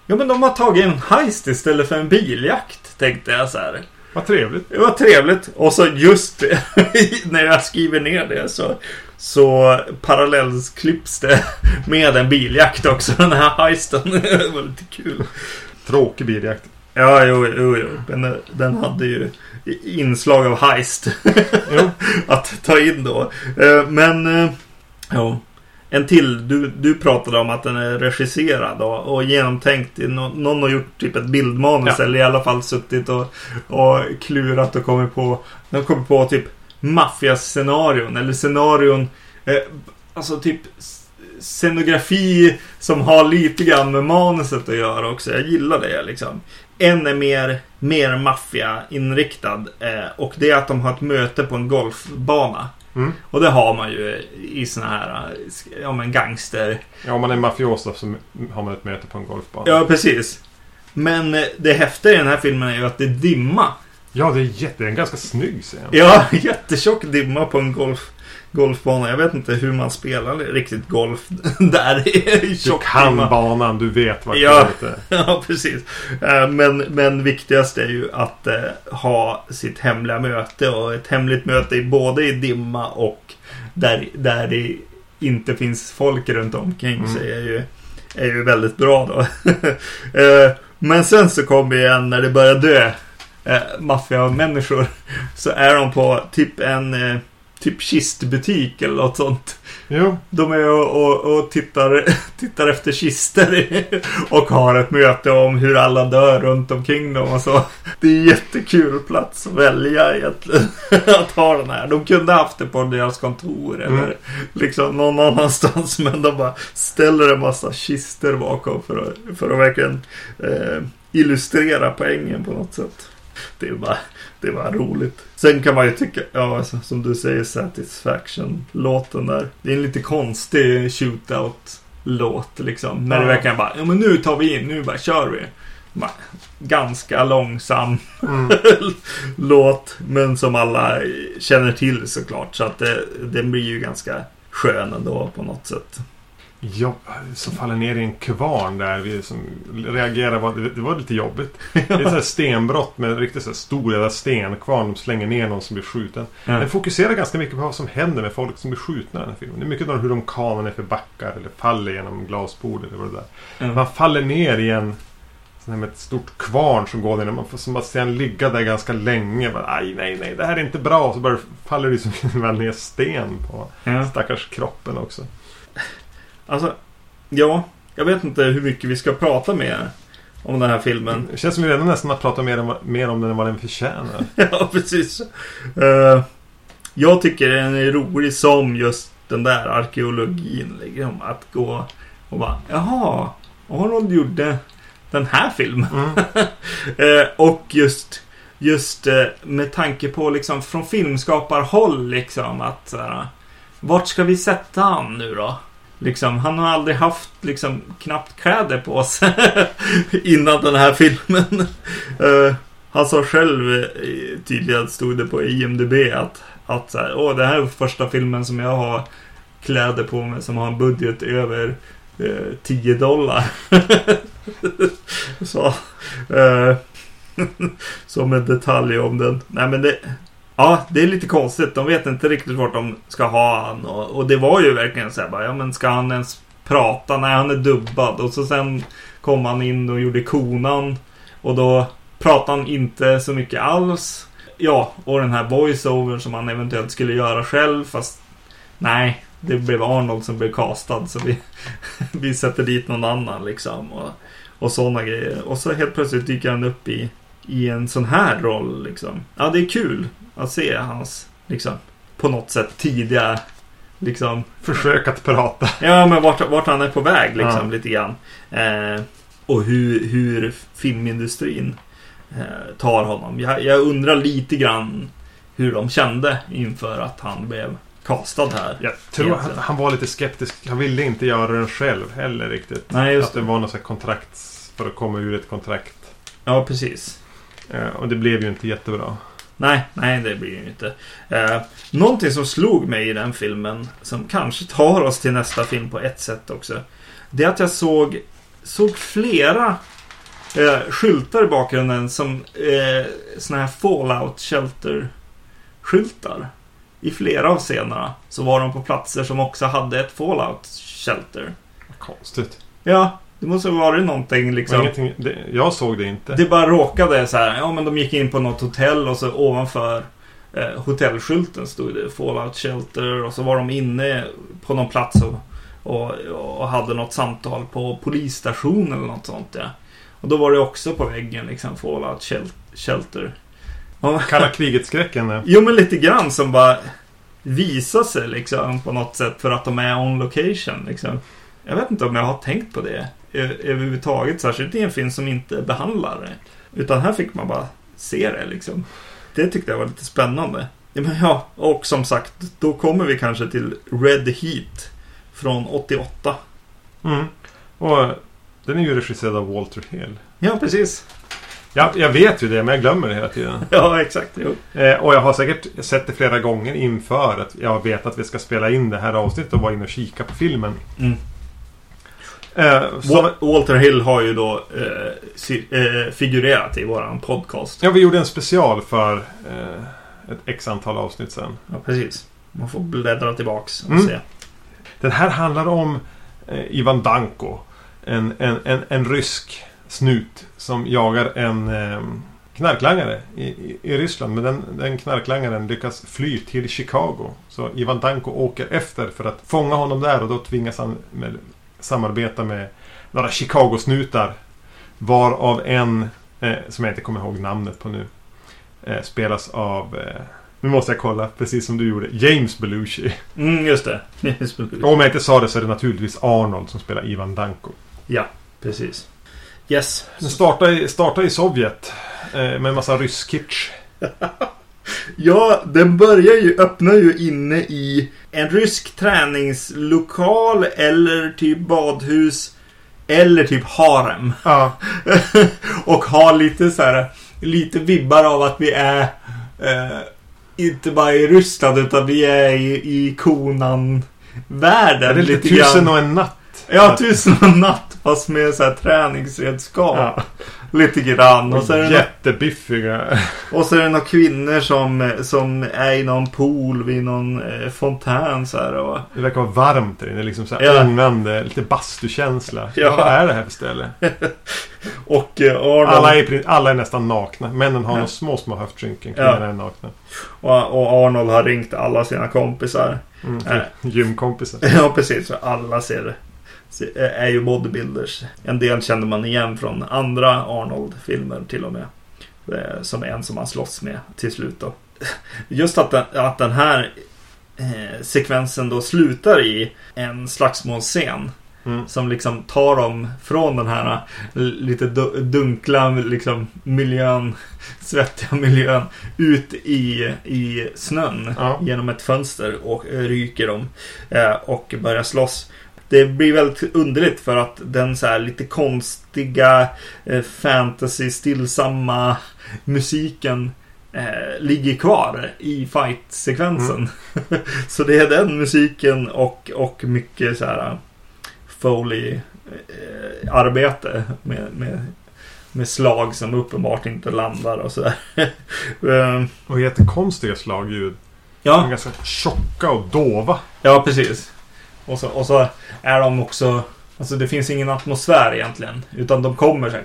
B: Ja men de har tagit en heist istället för en biljakt, tänkte jag så här.
A: Vad trevligt.
B: Det var trevligt. Och så just när jag skriver ner det så, så parallellklipps det med en biljakt också. Den här heisten. det var lite kul.
A: Tråkig biljakt.
B: Ja, jo, jo, jo. Men den hade ju inslag av heist. Att ta in då. Eh, Men, eh, ja. En till. Du, du pratade om att den är regisserad och, och genomtänkt. Någon har gjort typ ett bildmanus
A: Ja.
B: eller i alla fall suttit och, och klurat och kommit på. De kommit på typ maffiascenarion eller scenarion. Eh, alltså typ scenografi som har lite grann med manuset att göra också. Jag gillar det liksom. en är mer, mer maffia-inriktad. Eh, och det är att de har ett möte på en golfbana.
A: Mm.
B: Och det har man ju i såna här, ja men gangster.
A: Ja, om man är mafioso så har man ett möte på en golfbana.
B: Ja, precis. Men eh, det häftiga i den här filmen är ju att det är dimma.
A: Ja, det är jätte... En ganska snygg scen.
B: Ja, jättetjock dimma på en golf, golfbana. Jag vet inte hur man spelar riktigt golf där i
A: Du kan banan, du vet vart
B: Ja.
A: det är.
B: Ja, precis. Eh, Men, men viktigast är ju att eh, ha sitt hemliga möte och ett hemligt möte både i dimma och där, där det inte finns folk runt omkring
A: Mm.
B: sig är ju, är ju väldigt bra då. Eh, men sen så kommer igen när det börjar dö eh, maffiamänniskor så är de på typ en typ kistbutik eller något sånt.
A: Jo,
B: De är och, och, och tittar, tittar efter kister och har ett möte om hur alla dör runt omkring dem och så. Det är en jättekul plats att välja egentligen. Att ha den här. De kunde haft det på deras kontor eller
A: Mm.
B: liksom någon annanstans. Men de bara ställer en massa kister bakom för att, för att verkligen eh, illustrera poängen på något sätt. Det bara, det var roligt. Sen kan man ju tycka, ja alltså, som du säger Satisfaction-låten där. Det är en lite konstig shootout-låt liksom. När det
A: Ja.
B: verkligen bara, ja men nu tar vi in, nu bara kör vi. Ganska långsam
A: mm.
B: låt, men som alla känner till såklart. Så att det, den blir ju ganska skön ändå på något sätt.
A: Ja, så faller ner i en kvarn där. Vi som reagerar på det, det var lite jobbigt. Det är här stenbrott med riktigt så här stor jävla stenkvarn. De slänger ner någon som blir skjuten. Den fokuserar ganska mycket på vad som händer med folk som blir skjutna i den här filmen. Det är mycket om hur de kanar ner för backar eller faller genom glasbord eller vad det där.
B: Ja.
A: Man faller ner i en sån med ett stort kvarn som går ner. Man får som att se en ligga där ganska länge. Bara, Aj, nej, nej, det här är inte bra. Så bara faller det som väl ner sten på
B: Ja.
A: stackars kroppen också.
B: Alltså, ja. Jag vet inte hur mycket vi ska prata mer om den här filmen.
A: Det känns som vi redan nästan har pratat mer, vad- mer om den än vad den förtjänar.
B: ja, precis. Eh, jag tycker den är rolig som just den där arkeologin. Liksom, att gå och bara, jaha, Arnold gjorde den här filmen.
A: Mm.
B: Eh, och just, just eh, med tanke på liksom från filmskaparhåll liksom att så här, vart ska vi sätta han nu då? Liksom, han har aldrig haft liksom knappt kläder på sig innan den här filmen. Uh, han sa själv eh, tydligen stod det på IMDB att, att så här, Åh, det här är första filmen som jag har kläder på mig som har en budget över eh, uh, 10 dollar. Så, uh, som en detalj om den. Nej men det, ja, det är lite konstigt. De vet inte riktigt vart de ska ha han. Och, och det var ju verkligen så här bara, ja men ska han ens prata? Nej, han är dubbad. Och så sen kom han in och gjorde konan. Och då pratade han inte så mycket alls. Ja, och den här voiceover som han eventuellt skulle göra själv. Fast nej, det blev Arnold som blev castad. Så vi, vi sätter dit någon annan liksom. Och, och sådana grejer. Och så helt plötsligt dyker han upp i, i en sån här roll liksom. Ja, det är kul att se hans, liksom, på något sätt tidiga, liksom,
A: Försök att prata.
B: Ja, men vart, vart han är på väg liksom
A: Ja.
B: lite grann. Eh, och hur, hur filmindustrin eh, tar honom. Jag, jag undrar lite grann hur de kände inför att han blev castad här.
A: Jag tror
B: Egentligen.
A: han var lite skeptisk. Han ville inte göra den själv heller riktigt.
B: Nej, just
A: att det var något kontrakt för att komma ur ett kontrakt.
B: Ja, precis.
A: Eh, och det blev ju inte jättebra.
B: Nej, nej det blir det ju inte. Eh, någonting som slog mig i den filmen, som kanske tar oss till nästa film på ett sätt också. Det är att jag såg, såg flera eh, skyltar i bakgrunden som eh, såna här Fallout Shelter-skyltar. I flera av scenerna så var de på platser som också hade ett Fallout Shelter.
A: Konstigt.
B: Ja, det måste ha varit någonting liksom.
A: Det, jag såg det inte.
B: Det bara råkade så här. Ja, men de gick in på något hotell och så ovanför eh, hotellskylten stod det Fallout Shelter och så var de inne på någon plats och, och, och hade något samtal på polisstationen eller något sånt. Ja. Och då var det också på väggen liksom Fallout Shel- Shelter.
A: Kalla kriget-skräcken.
B: jo, men lite grann som bara visar sig liksom på något sätt för att de är on location liksom. Jag vet inte om jag har tänkt på det överhuvudtaget. Särskilt i en film som inte behandlar det. Utan här fick man bara se det liksom. Det tyckte jag var lite spännande. Ja, och som sagt, då kommer vi kanske till Red Heat från 88.
A: Mm. Och den är ju regisserad av Walter Hill.
B: Ja, precis.
A: Ja, jag vet ju det, men jag glömmer det hela tiden.
B: Ja, exakt.
A: Eh, och jag har säkert sett det flera gånger inför att jag vet att vi ska spela in det här avsnittet och vara inne och kika på filmen.
B: Mm.
A: Eh,
B: Walter Hill har ju då eh, eh, figurerat i våran podcast.
A: ja, vi gjorde en special för eh, ett x antal avsnitt sedan.
B: Ja, precis. Man får bläddra tillbaks och
A: Mm.
B: se.
A: Den här handlar om eh, Ivan Danko. En, en, en, en rysk snut som jagar en eh, knarklangare i, i, i Ryssland. Men den, den knarklangaren lyckas fly till Chicago. Så Ivan Danko åker efter för att fånga honom där och då tvingas han med, samarbeta med några Chicago-snutar. Varav en, eh, som jag inte kommer ihåg namnet på nu, eh, spelas av eh, nu måste jag kolla, precis som du gjorde. James Belushi.
B: Mm, just det.
A: Och om jag inte sa det så är det naturligtvis Arnold som spelar Ivan Danko.
B: ja, precis. Yes.
A: Den startar i, startar i Sovjet eh, med en massa rysk kitsch.
B: Ja, den börjar ju, öppnar ju inne i en rysk träningslokal eller typ badhus. Eller typ harem.
A: Ja.
B: och har lite så här, lite vibbar av att vi är eh, inte bara i Ryssland utan vi är i, i Konan-världen.
A: Det är lite
B: lite
A: tusen
B: grann.
A: och en natt.
B: Ja, tusen och en natt fast med så här träningsredskap.
A: Ja.
B: Lite grann. Och så, är det
A: Jättebiffiga.
B: och så är det några kvinnor som, som är i någon pool vid någon eh, fontän så här. Och,
A: Det verkar vara varmt där inne. Liksom så här
B: Ja.
A: ångande. Lite bastukänsla.
B: Ja.
A: Vad är det här för ställe?
B: och eh, Arnold,
A: Alla är, alla är nästan nakna. Männen har
B: Ja.
A: små, små höftskynken.
B: Ja.
A: Kvinnorna är nakna.
B: och, och Arnold har ringt alla sina kompisar.
A: Mm,
B: Nej.
A: Gymkompisar.
B: Ja, precis. För alla ser, ser, är ju bodybuilders. En del känner man igen från andra Arnold-filmer till och med. Eh, Som en som han slåss med till slut då. Just att den, att den här eh, sekvensen då slutar i en slagsmålsscen.
A: Mm.
B: Som liksom tar dem från den här eh, lite du- dunkla liksom, miljön, svettiga miljön, ut i, i snön
A: Ja.
B: genom ett fönster och ryker dem eh, och börjar slåss. Det blir väldigt underligt för att den så här lite konstiga eh, fantasy stillsamma musiken eh, ligger kvar i fight-sekvensen. så det är den musiken och, och mycket så här Foley eh, arbete med, med, med slag som uppenbart inte landar och sådär. Eh,
A: Och jättekonstiga slagljud.
B: Ja,
A: ganska tjocka och dova.
B: ja, precis. Och så, och så är de också... Alltså det finns ingen atmosfär egentligen. Utan de kommer så här,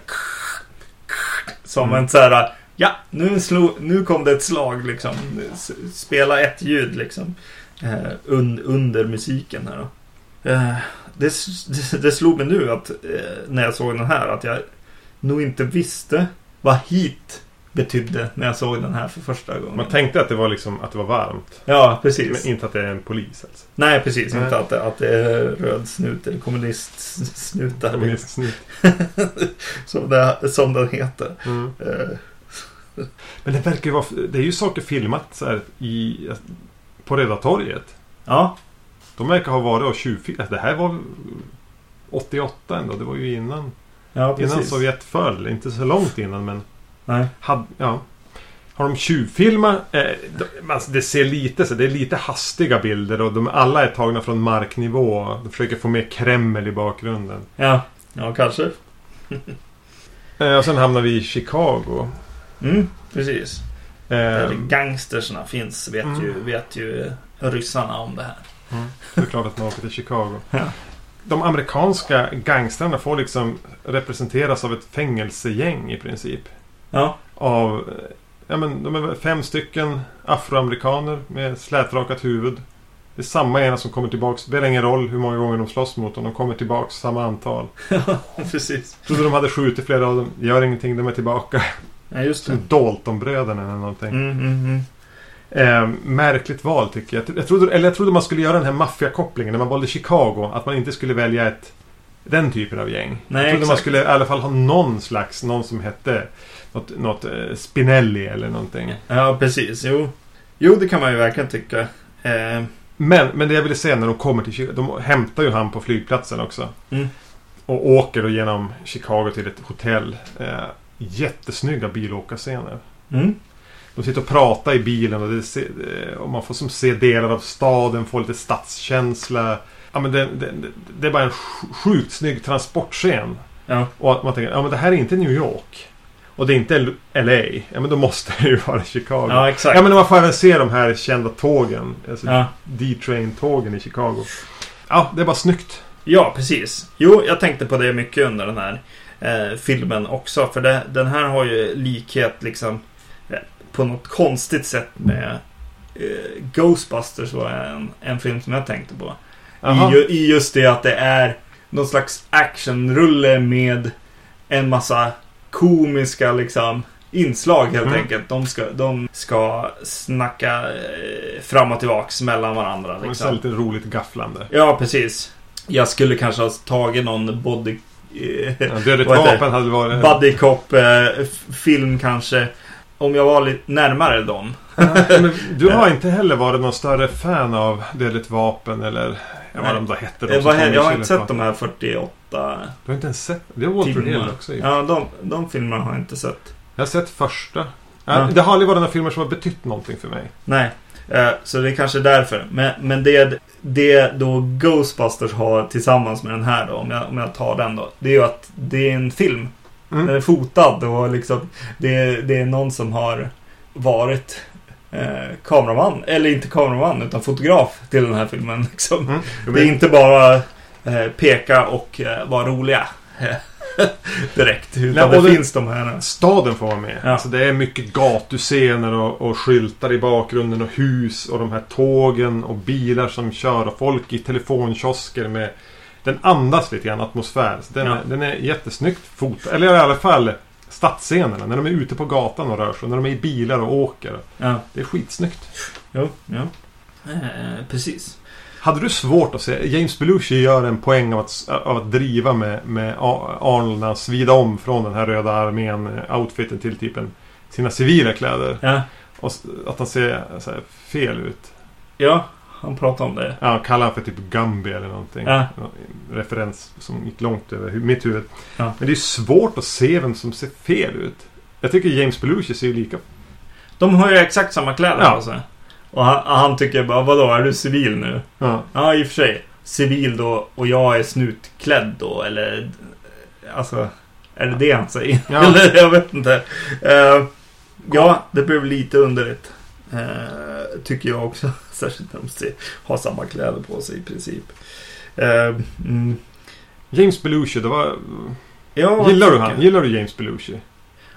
B: Som
A: Mm.
B: en så här... Ja, nu, slog, nu kom det ett slag liksom. Spela ett ljud liksom. Eh, un, under musiken här då. Eh, det, det slog mig nu att eh, när jag såg den här att jag nog inte visste vad hit betydde när jag såg den här för första gången.
A: Man tänkte att det var liksom att det var varmt.
B: Ja, precis.
A: Men inte att det är en polis alltså.
B: Nej, precis.
A: Nej.
B: Inte att det, att det är röd snut eller kommunistsnutar.
A: Kommunistsnitt.
B: som, det, som den heter.
A: Mm.
B: Eh,
A: Men det verkar ju vara... Det är ju saker filmat så här i... På Röda torget.
B: ja,
A: De verkar ha varit och tjuvfilmat. Det här var 88 ändå. Det var ju innan,
B: ja
A: innan
B: precis.
A: Sovjet föll. Inte så långt innan men...
B: Nej.
A: Had, ja. Har de tjuvfilmat? Eh, de, alltså det ser lite så. Det är lite hastiga bilder och de alla är tagna från marknivå. De försöker få med Kreml i bakgrunden.
B: Ja, ja kanske.
A: Eh, och sen hamnar vi i Chicago.
B: Mm, precis. Där
A: Eh,
B: gangstersna finns vet,
A: Mm.
B: ju, vet ju ryssarna om det här.
A: det är klart att man åker till Chicago.
B: Ja.
A: De amerikanska gangstrarna får liksom representeras av ett fängelsegäng i princip.
B: Ja,
A: Av, ja men de är fem stycken afroamerikaner med slätrakat huvud. Det är samma ena som kommer tillbaks. Det spelar ingen roll hur många gånger de slåss mot dem. De kommer tillbaks samma antal.
B: precis.
A: Trodde de hade skjutit flera av dem. Gör ingenting, de är tillbaka.
B: Ja, just det.
A: Som Dalton-bröderna eller någonting.
B: Mm, mm, mm.
A: Eh, märkligt val tycker jag. Jag trodde, eller jag trodde man skulle göra den här maffiakopplingen när man valde Chicago. Att man inte skulle välja ett den typen av gäng.
B: Nej,
A: jag trodde man skulle i alla fall ha någon slags, någon som hette något, något eh, Spinelli eller någonting.
B: Ja, precis. Jo. jo, det kan man ju verkligen tycka. Eh,
A: Men, men det jag ville säga när de kommer till Chicago. De hämtar ju han på flygplatsen också.
B: Mm.
A: Och åker då genom Chicago till ett hotell. Eh, jättesnygga bilåkarscener.
B: mm.
A: De sitter och pratar i bilen och, det, eh, och man får som se delar av staden, får lite stadskänsla. Ja, men det, det, det är bara en sj- sjukt snygg transportscen.
B: Ja.
A: Och att man tänker, ja men det här är inte New York. Och det är inte LA. Ja men då måste det ju vara Chicago.
B: ja, exakt.
A: Ja men man får även se de här kända tågen. Alltså
B: Ja.
A: D-Train-tågen i Chicago. Ja, det är bara snyggt.
B: Ja, precis. Jo, jag tänkte på det mycket under den här eh, filmen också. För det, den här har ju likhet liksom eh, på något konstigt sätt med eh, Ghostbusters var en, en film som jag tänkte på.
A: Jaha.
B: I, I just det att det är någon slags actionrulle med en massa komiska liksom inslag helt
A: Mm.
B: enkelt. De ska, de ska snacka eh, fram och tillbaks mellan varandra.
A: Det är
B: Liksom.
A: lite roligt gafflande.
B: Ja, precis. Jag skulle kanske ha tagit någon body... Eh,
A: Ja, Dödligt vapen hade varit...
B: buddy cop eh, film kanske. Om jag var lite närmare dem.
A: Du har inte heller varit någon större fan av Dödligt vapen eller ja, vad de då hette. De
B: Eh, vad, jag har inte sett de här 48
A: Du har inte ens sett? Det har Walter Hill också.
B: Ja, de, de filmerna har jag inte sett.
A: Jag har sett första. Ja. Det har aldrig varit några filmer som har betytt någonting för mig.
B: Nej, eh, så det är kanske därför. Men, men det, det då Ghostbusters har tillsammans med den här då, om jag, om jag tar den då. Det är ju att det är en film. Den
A: Mm.
B: är fotad och liksom det, det är någon som har varit eh, kameraman, eller inte kameraman utan fotograf till den här filmen. Liksom.
A: Mm.
B: Det är inte bara eh, peka och eh, vara roliga direkt. Utan
A: Nej,
B: det finns de här.
A: Staden får vara med.
B: Ja.
A: Alltså det är mycket gatuscener och, och skyltar i bakgrunden och hus och de här tågen och bilar som kör och folk i telefonkiosker med... Den andas lite grann atmosfär. Så den,
B: Ja.
A: är, den är jättesnyggt fotad. Eller i alla fall stadsscenerna. När de är ute på gatan och rör sig. När de är i bilar och åker.
B: Ja,
A: Det är skitsnyggt.
B: jo, ja. Eh, precis.
A: Hade du svårt att se? James Belushi gör en poäng av att, av att driva med, med Arnold när han svida om från den här röda armén-outfiten till typ en, sina civila kläder.
B: Ja,
A: Och att han ser så här, fel ut.
B: ja, han pratar om det.
A: Ja, kallar han för typ Gumby eller någonting.
B: Ja.
A: En referens som gick långt över mitt huvud.
B: Ja.
A: Men det är svårt att se vem som ser fel ut. Jag tycker James Belushi ser ju lika...
B: De har ju exakt samma kläder
A: Ja.
B: på sig. Och han, han tycker bara, vadå, är du civil nu?
A: Ja.
B: Ja, i och för sig. Civil då och jag är snutklädd då, eller... Alltså, är det det han säger?
A: Ja.
B: eller, jag vet inte. Eh, ja, det blev lite underligt. Eh, tycker jag också. Särskilt när de har samma kläder på sig i princip. Eh, mm.
A: James Belushi, det var...
B: Ja,
A: Gillar du han? Gillar du James Belushi?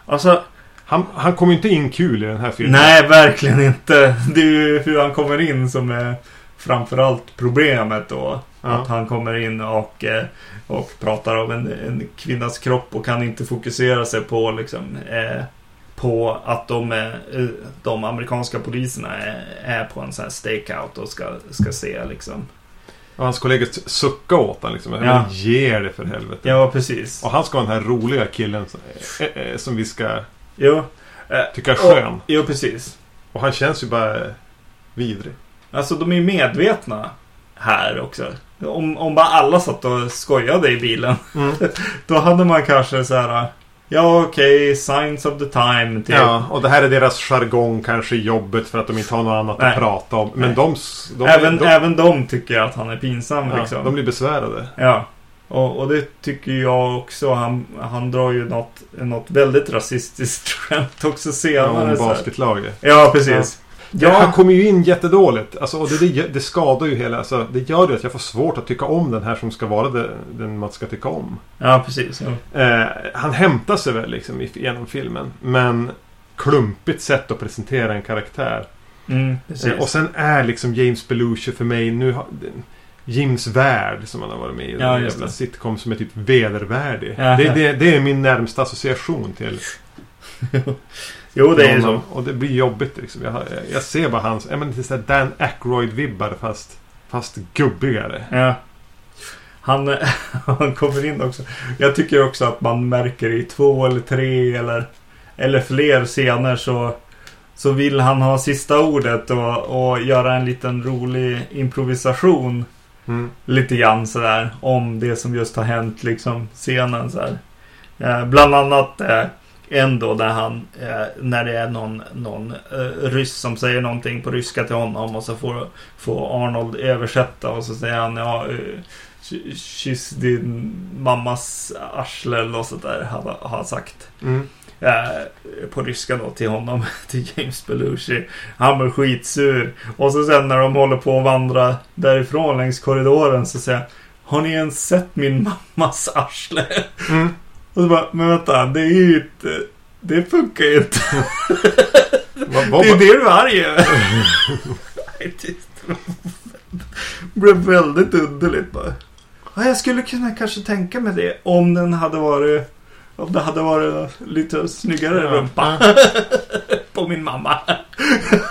B: Alltså,
A: Han, han kom ju inte in kul i den här filmen.
B: nej, verkligen inte. Det är ju hur han kommer in som är framförallt problemet då.
A: Ja.
B: Att han kommer in och, eh, och pratar om en, en kvinnas kropp och kan inte fokusera sig på liksom eh, på att de, eh, de amerikanska poliserna är, är på en sån här stakeout och ska, ska se liksom.
A: Och hans kollegor suckar åt honom liksom.
B: Ja.
A: Ge det för helvete.
B: Ja, precis.
A: Och han ska vara den här roliga killen som, eh, eh, som vi ska
B: Jo,
A: tycka är skön.
B: jo, precis.
A: Och han känns ju bara vidrig.
B: Alltså de är ju medvetna här också. Om, om bara alla satt och skojade i bilen.
A: Mm.
B: Då hade man kanske så här. Ja okej, signs of the time. Typ.
A: Ja, och det här är deras jargong kanske i jobbet för att de inte har något annat
B: Nej.
A: att prata om. Men de, de,
B: även,
A: de,
B: även de tycker att han är pinsam
A: ja,
B: liksom.
A: de blir besvärade.
B: Ja. Och, och det tycker jag också. Han, han drar ju något, något väldigt rasistiskt skämt också
A: Ja,
B: senare.
A: om
B: så här.
A: basketlaget.
B: ja precis.
A: Ja. Han kommer ju in jättedåligt. Alltså, och det, det, det skadar ju hela... Alltså, det gör ju att jag får svårt att tycka om den här som ska vara det, den man ska tycka om.
B: ja precis. Ja.
A: Eh, han hämtar sig väl liksom genom filmen. Men klumpigt sätt att presentera en karaktär.
B: Mm.
A: Eh, och sen är liksom James Belushi för mig nu... har- Jims värld som han har varit med i.
B: Ja,
A: den
B: just
A: jävla
B: det.
A: sitcom som är typ vedervärdig.
B: Ja.
A: Det, det, det är min närmsta association till
B: jo, det är ju så.
A: Och det blir jobbigt liksom. Jag, jag ser bara hans... Jag menar, lite såhär Dan Aykroyd-vibbar fast, fast gubbigare.
B: Ja. Han, han kommer in också. Jag tycker också att man märker i två eller tre eller, eller fler scener så, så vill han ha sista ordet och, och göra en liten rolig improvisation.
A: Mm.
B: Lite grann sådär om det som just har hänt liksom scenen så här. Eh, bland annat eh, en då där han eh, när det är någon, någon eh, ryss som säger någonting på ryska till honom och så får, får Arnold översätta och så säger han ja eh, "Ky- Kyss din mammas arsle eller sånt där har har han sagt.
A: Mm.
B: Eh, på ryska då till honom, till James Belushi. Han blir skitsur. Och så sen när de håller på att vandra därifrån längs korridoren så säger han, Har ni ens sett min mammas arsle?
A: Mm.
B: Och så bara, men vänta, det är ju inte... Det funkar ju inte.
A: Vad, vad,
B: Det är det du är arg det blev väldigt underligt bara. Ja, jag skulle kunna kanske tänka mig det om den hade varit... Om det hade varit lite snyggare rumpa på min mamma.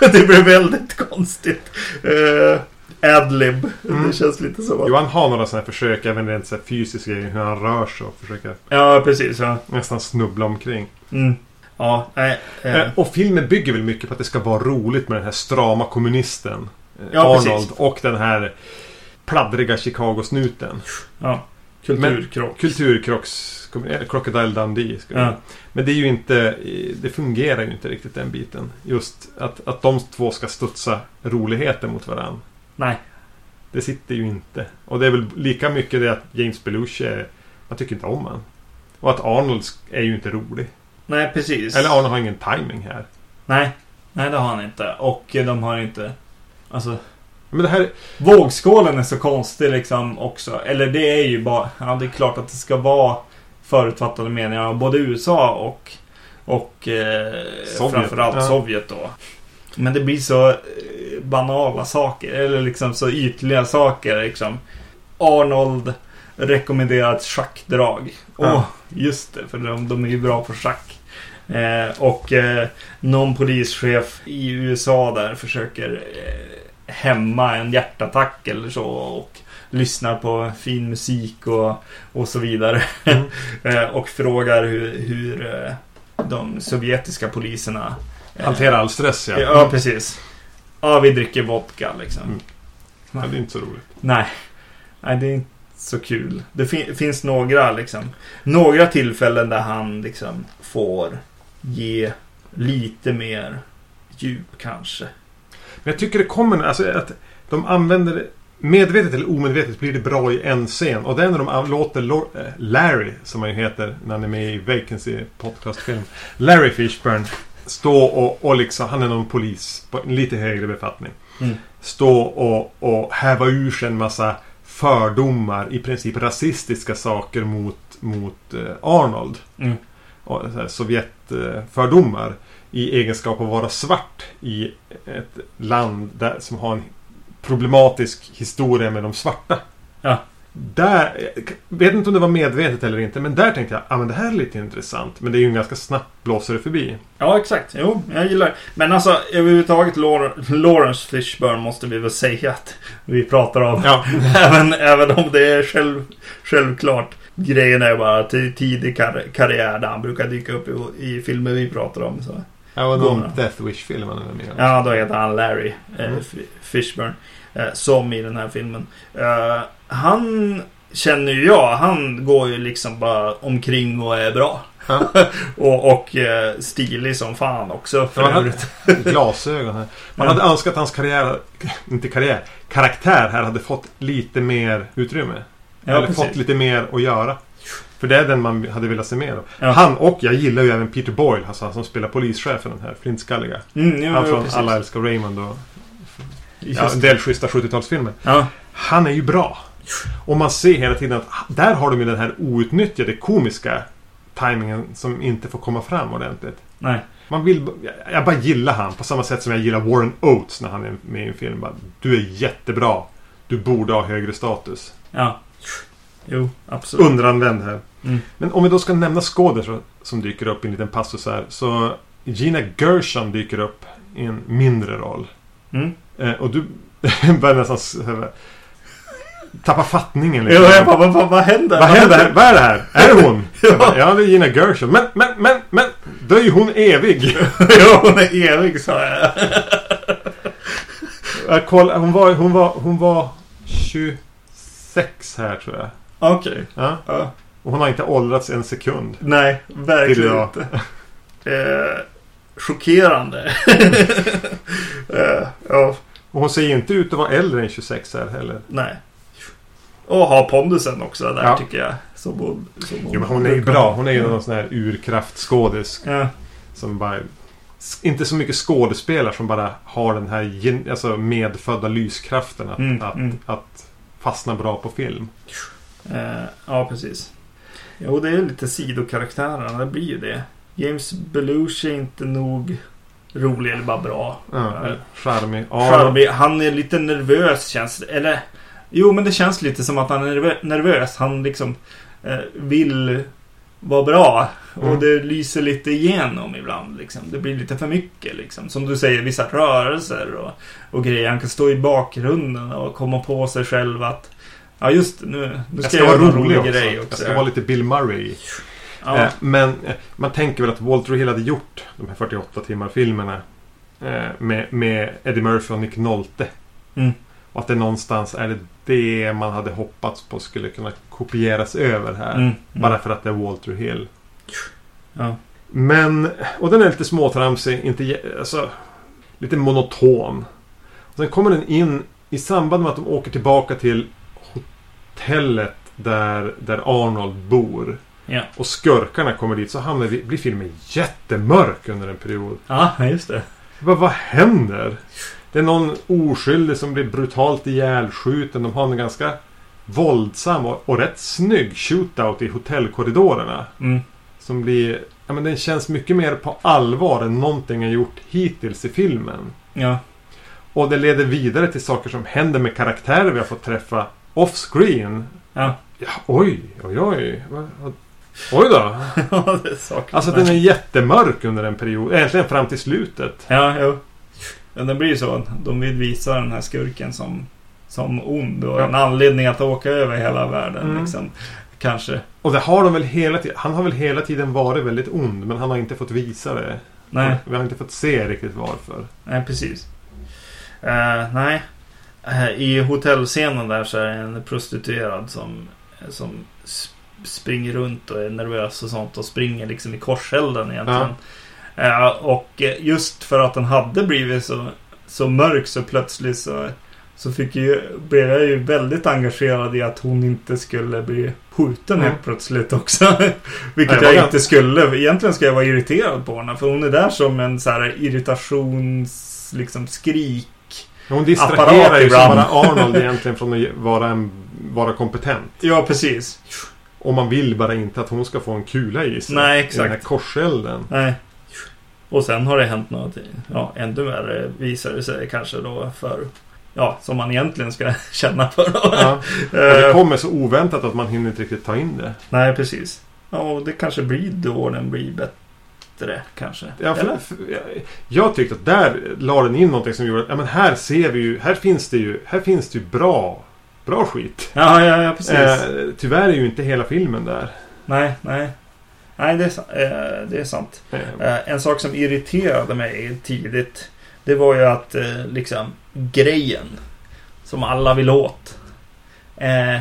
B: det blev väldigt konstigt. Uh, Adlib.
A: Mm.
B: Det känns lite som att...
A: Jo, han har några sådana här försök, även rent så här fysiskt grejer, hur han rör sig och försöker
B: Ja, precis. Ja.
A: nästan snubbla omkring.
B: Mm. Ja, nej. eh,
A: Eh, Och filmen bygger väl mycket på att det ska vara roligt med den här strama kommunisten. eh,
B: Ja,
A: Arnold
B: precis.
A: och den här pladdriga Chicago-snuten.
B: ja. Kulturkrock.
A: Kulturkrocks... eh, Crocodile Dundee.
B: Ja.
A: Men det är ju inte... Det fungerar ju inte riktigt den biten. Just att, att de två ska studsa roligheter mot varandra.
B: Nej.
A: Det sitter ju inte. Och det är väl lika mycket det att James Belushi är... Man tycker inte om han. Och att Arnold är ju inte rolig.
B: Nej, precis.
A: Eller Arnold har ingen timing här.
B: Nej. Nej, det har han inte. Och eh, de har inte... Alltså...
A: Men det här...
B: Vågskålen är så konstig liksom också. Eller det är ju bara... Ja, det är klart att det ska vara förutfattade meningar av både USA och... Och eh,
A: Sovjet,
B: framförallt
A: ja.
B: Sovjet då. Men det blir så eh, banala saker. Eller liksom så ytliga saker liksom. Arnold rekommenderar ett schackdrag. Åh,
A: Ja.
B: just det. För de, de är ju bra på schack. Eh, och eh, någon polischef i USA där försöker eh, hämma en hjärtattack eller så. Och lyssnar på fin musik och, och så vidare.
A: Mm.
B: eh, och frågar hur, hur eh, de sovjetiska poliserna
A: Hantera all stress ja.
B: Ja, precis. Ja, vi dricker vodka liksom.
A: Mm. Ja, det är inte så roligt.
B: Nej. Nej, det är inte så kul. Det fin- finns några liksom. Några tillfällen där han liksom får ge lite mer djup kanske.
A: Men jag tycker det kommer... Alltså att de använder. Medvetet eller omedvetet blir det bra i en scen. Och det är när de låter eh, Larry, som han ju heter när han är med i Vacancy podcastfilm. Larry Fishburne. Stå och, och liksom... Han är någon polis på en lite högre befattning.
B: Mm.
A: Stå och, och häva ur sig en massa fördomar. I princip rasistiska saker mot, mot eh, Arnold.
B: Mm.
A: och här Sovjetfördomar i egenskap av att vara svart i ett land där, som har en problematisk historia med de svarta.
B: Ja.
A: Där, jag vet inte om det var medvetet eller inte, men där tänkte jag att ah, men det här är lite intressant. Men det är ju en ganska snabbt blåser det förbi.
B: Ja, exakt. Jo, jag gillar det. Men alltså överhuvudtaget Lawrence Fishburne måste vi väl säga att vi pratar om.
A: Ja,
B: även, även om det är själv, självklart. Grejen är bara till tidig kar- karriär där han brukar dyka upp i, i filmer vi pratar om. Så.
A: var
B: Bra.
A: någon Death Wish-film han är med.
B: Ja, då heter han Larry eh,
A: Mm.
B: F- Fishburne. Eh, som i den här filmen. Eh, han känner ju jag. Han går ju liksom bara omkring och är bra.
A: Ja.
B: och och eh, stilig som fan också för
A: Ja,
B: övrigt.
A: Glasögon här. Man
B: Ja.
A: hade önskat att hans karriär, inte karriär, karaktär här hade fått lite mer utrymme.
B: Ja,
A: eller
B: precis.
A: fått lite mer att göra. För det är den man hade velat se mer av.
B: Ja.
A: Han och jag gillar ju även Peter Boyle, alltså han som spelar polischefen den här flintskalliga.
B: Mm, jo,
A: Han från. Alla älskar Raymond och ja, en del schyssta 70-talsfilmer.
B: Ja,
A: Han är ju bra. Och man ser hela tiden att där har de ju den här outnyttjade komiska timingen som inte får komma fram ordentligt.
B: nej.
A: Man vill, jag- jag bara gillar han på samma sätt som jag gillar Warren Oates när han är med i en film. Bara, du är jättebra. Du borde ha högre status.
B: Ja. Jo, absolut.
A: Underanvänd här.
B: Mm.
A: Men om vi då ska nämna skådespelare som dyker upp i en liten passus här. Så Gina Gershon dyker upp i en mindre roll.
B: Mm.
A: Eh, och du börjar nästan... tappar fattningen
B: Ja,
A: liksom.
B: jag bara, vad, vad, vad händer?
A: Vad händer? Vad är det här? Är det hon?
B: Ja.
A: Ja, det är Gina Gershon. Men, men, men, men. Då är ju hon evig.
B: ja, hon är evig sa jag.
A: Jag koll, hon, var, hon, var, hon var 26 här tror jag.
B: Okej.
A: Ja.
B: Ja.
A: Och hon har inte åldrats en sekund.
B: Nej, verkligen inte. Eh, chockerande. eh, ja,
A: Och hon ser ju inte ut att vara äldre än 26 här heller.
B: nej. Och ha pondusen också där
A: Ja.
B: tycker jag. Som hon, som
A: Jo, men hon är ju bra. Hon är ju någon sån här urkraftskådis.
B: Ja,
A: Som bara... Inte så mycket skådespelare som bara har den här alltså medfödda lyskraften. Att,
B: Mm,
A: att,
B: mm.
A: att fastna bra på film.
B: eh, ja, precis. Jo, det är lite sidokaraktärerna. Det blir ju det. James Belushi är inte nog rolig eller bara bra.
A: Ja,
B: Eh,
A: charmig. Ja,
B: Charmig. Han är lite nervös känns det. Eller... Jo, men det känns lite som att han är nervö- nervös. Han liksom eh, vill vara bra.
A: Mm.
B: Och det lyser lite igenom ibland. Liksom. Det blir lite för mycket. Liksom. Som du säger, vissa rörelser och, och grejer. Han kan stå i bakgrunden och komma på sig själv att Ja just nu, nu
A: jag
B: ska
A: ska
B: jag
A: vara rolig
B: rolig
A: också.
B: grej
A: Jag
B: också.
A: ska vara lite Bill Murray.
B: ja.
A: Eh, men eh, man tänker väl att Walter Hill hade gjort de här 48 timmar filmerna eh, med, med Eddie Murphy och Nick Nolte.
B: Mm.
A: Och att det någonstans är det det man hade hoppats på skulle kunna kopieras över här.
B: Mm, mm.
A: Bara för att det är Walter Hill.
B: Ja.
A: Men, och den är lite småtramsig, inte, alltså, lite monoton. Och sen kommer den in i samband med att de åker tillbaka till hotellet där, där Arnold bor.
B: Ja.
A: Och skurkarna kommer dit så hamnar vi, blir filmen jättemörk under en period.
B: ja, just det.
A: Vad, vad händer? Det är någon oskyldig som blir brutalt ihjälskjuten. De har en ganska våldsam och, och rätt snygg shootout i hotellkorridorerna.
B: Mm.
A: Som blir... Ja men den känns mycket mer på allvar än någonting jag gjort hittills i filmen.
B: Ja.
A: Och det leder vidare till saker som händer med karaktärer vi har fått träffa off-screen.
B: Ja.
A: Ja, oj, oj, oj. Oj då. Alltså den är jättemörk under en period. Egentligen fram till slutet.
B: Ja, jo. Men det blir ju så. De vill visa den här skurken som, som ond och
A: Ja.
B: en anledning att åka över hela världen.
A: Mm.
B: Liksom. Kanske.
A: Och det har de väl hela tiden. Han har väl hela tiden varit väldigt ond. Men han har inte fått visa det.
B: Nej,
A: Vi har inte fått se riktigt varför.
B: nej precis. Eh, nej. Eh, I hotellscenen där så är det en prostituerad som, som springer runt och är nervös och sånt och springer liksom i korselden egentligen. Eh, och eh, just för att den hade blivit så, så mörk så plötsligt så, så fick ju, blev jag ju väldigt engagerad i att hon inte skulle bli skjuten
A: Mm.
B: helt plötsligt också. Vilket jag
A: var
B: inte skulle. Egentligen ska jag vara irriterad på henne. För hon är där som en så här irritations... Liksom skrik.
A: Hon distraherar ju som bara Arnold egentligen från att vara, en, vara kompetent.
B: Ja, precis.
A: Och man vill bara inte att hon ska få en kula i sig.
B: Nej,
A: I den här
B: exakt.
A: korselden.
B: Nej. Och sen har det hänt något, ja, ännu värre visar det sig kanske då för, ja, som man egentligen ska känna för.
A: Ja. Det
B: Eh,
A: kommer så oväntat att man hinner inte riktigt ta in det.
B: Nej, precis. Ja, och det kanske blir då den blir bättre, kanske.
A: Ja, för, för, jag, jag tyckte att där la den in någonting som gjorde att ja, men här ser vi ju, här finns det ju, här finns det ju bra, bra skit.
B: Ja, ja, ja, precis.
A: Eh, tyvärr är ju inte hela filmen där.
B: Nej, nej. Nej, det är, eh, det är sant.
A: Eh,
B: en sak som irriterade mig tidigt, det var ju att eh, liksom grejen som alla vill åt. Eh,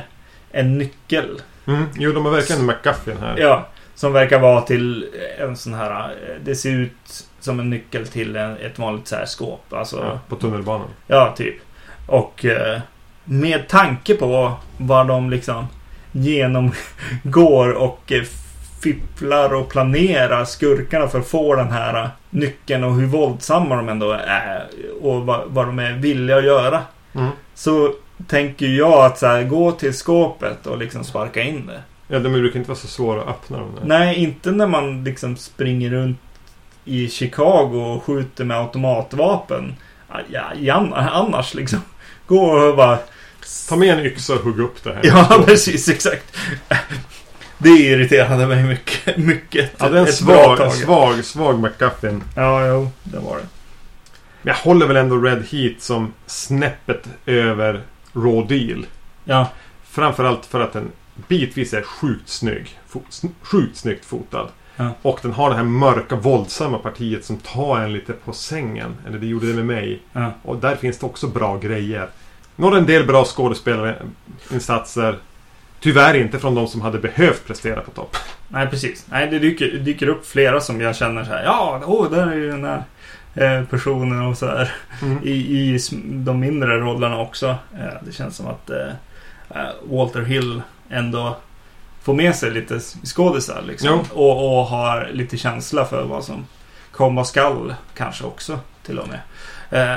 B: en nyckel.
A: Mm, jo, de har verkligen en McGuffin här.
B: Ja, som verkar vara till en sån här... Det ser ut som en nyckel till en, ett vanligt så här skåp. Alltså,
A: Ja, på tunnelbanan.
B: Ja, typ. Och med tanke på vad de liksom genomgår och fipplar och planerar skurkarna för att få den här nyckeln och hur våldsamma de ändå är och vad, vad de är villiga att göra.
A: Mm.
B: Så tänker jag att så här, gå till skåpet och liksom sparka in det.
A: Ja, de brukar inte vara så svåra att öppna dem. Där.
B: Nej, inte när man liksom springer runt i Chicago och skjuter med automatvapen. Ja, an- annars liksom. Gå och bara...
A: Ta med en yxa och hugg upp det här.
B: Ja, precis. Exakt. Det irriterade mig mycket. mycket
A: Ja, det är en
B: Ett
A: svag, svag, svag McGuffin.
B: Ja, jo. Det var det.
A: Men jag håller väl ändå Red Heat som snäppet över Raw Deal.
B: Ja.
A: Framförallt för att den bitvis är sjukt snygg. Fo- sn- sjukt snyggt fotad.
B: Ja.
A: Och den har det här mörka våldsamma partiet som tar en lite på sängen. Eller det gjorde det med mig.
B: Ja.
A: Och där finns det också bra grejer. Några en del bra skådespelarinsatser. Tyvärr inte från de som hade behövt prestera på topp.
B: Nej, precis. Nej, det dyker, dyker upp flera som jag känner så här. Ja, åh, där är ju den här eh, personen och så här.
A: Mm.
B: I, i de mindre rollerna också. Eh, det känns som att eh, Walter Hill ändå får med sig lite skådisar liksom. Och, och har lite känsla för vad som komma skall kanske också till och med.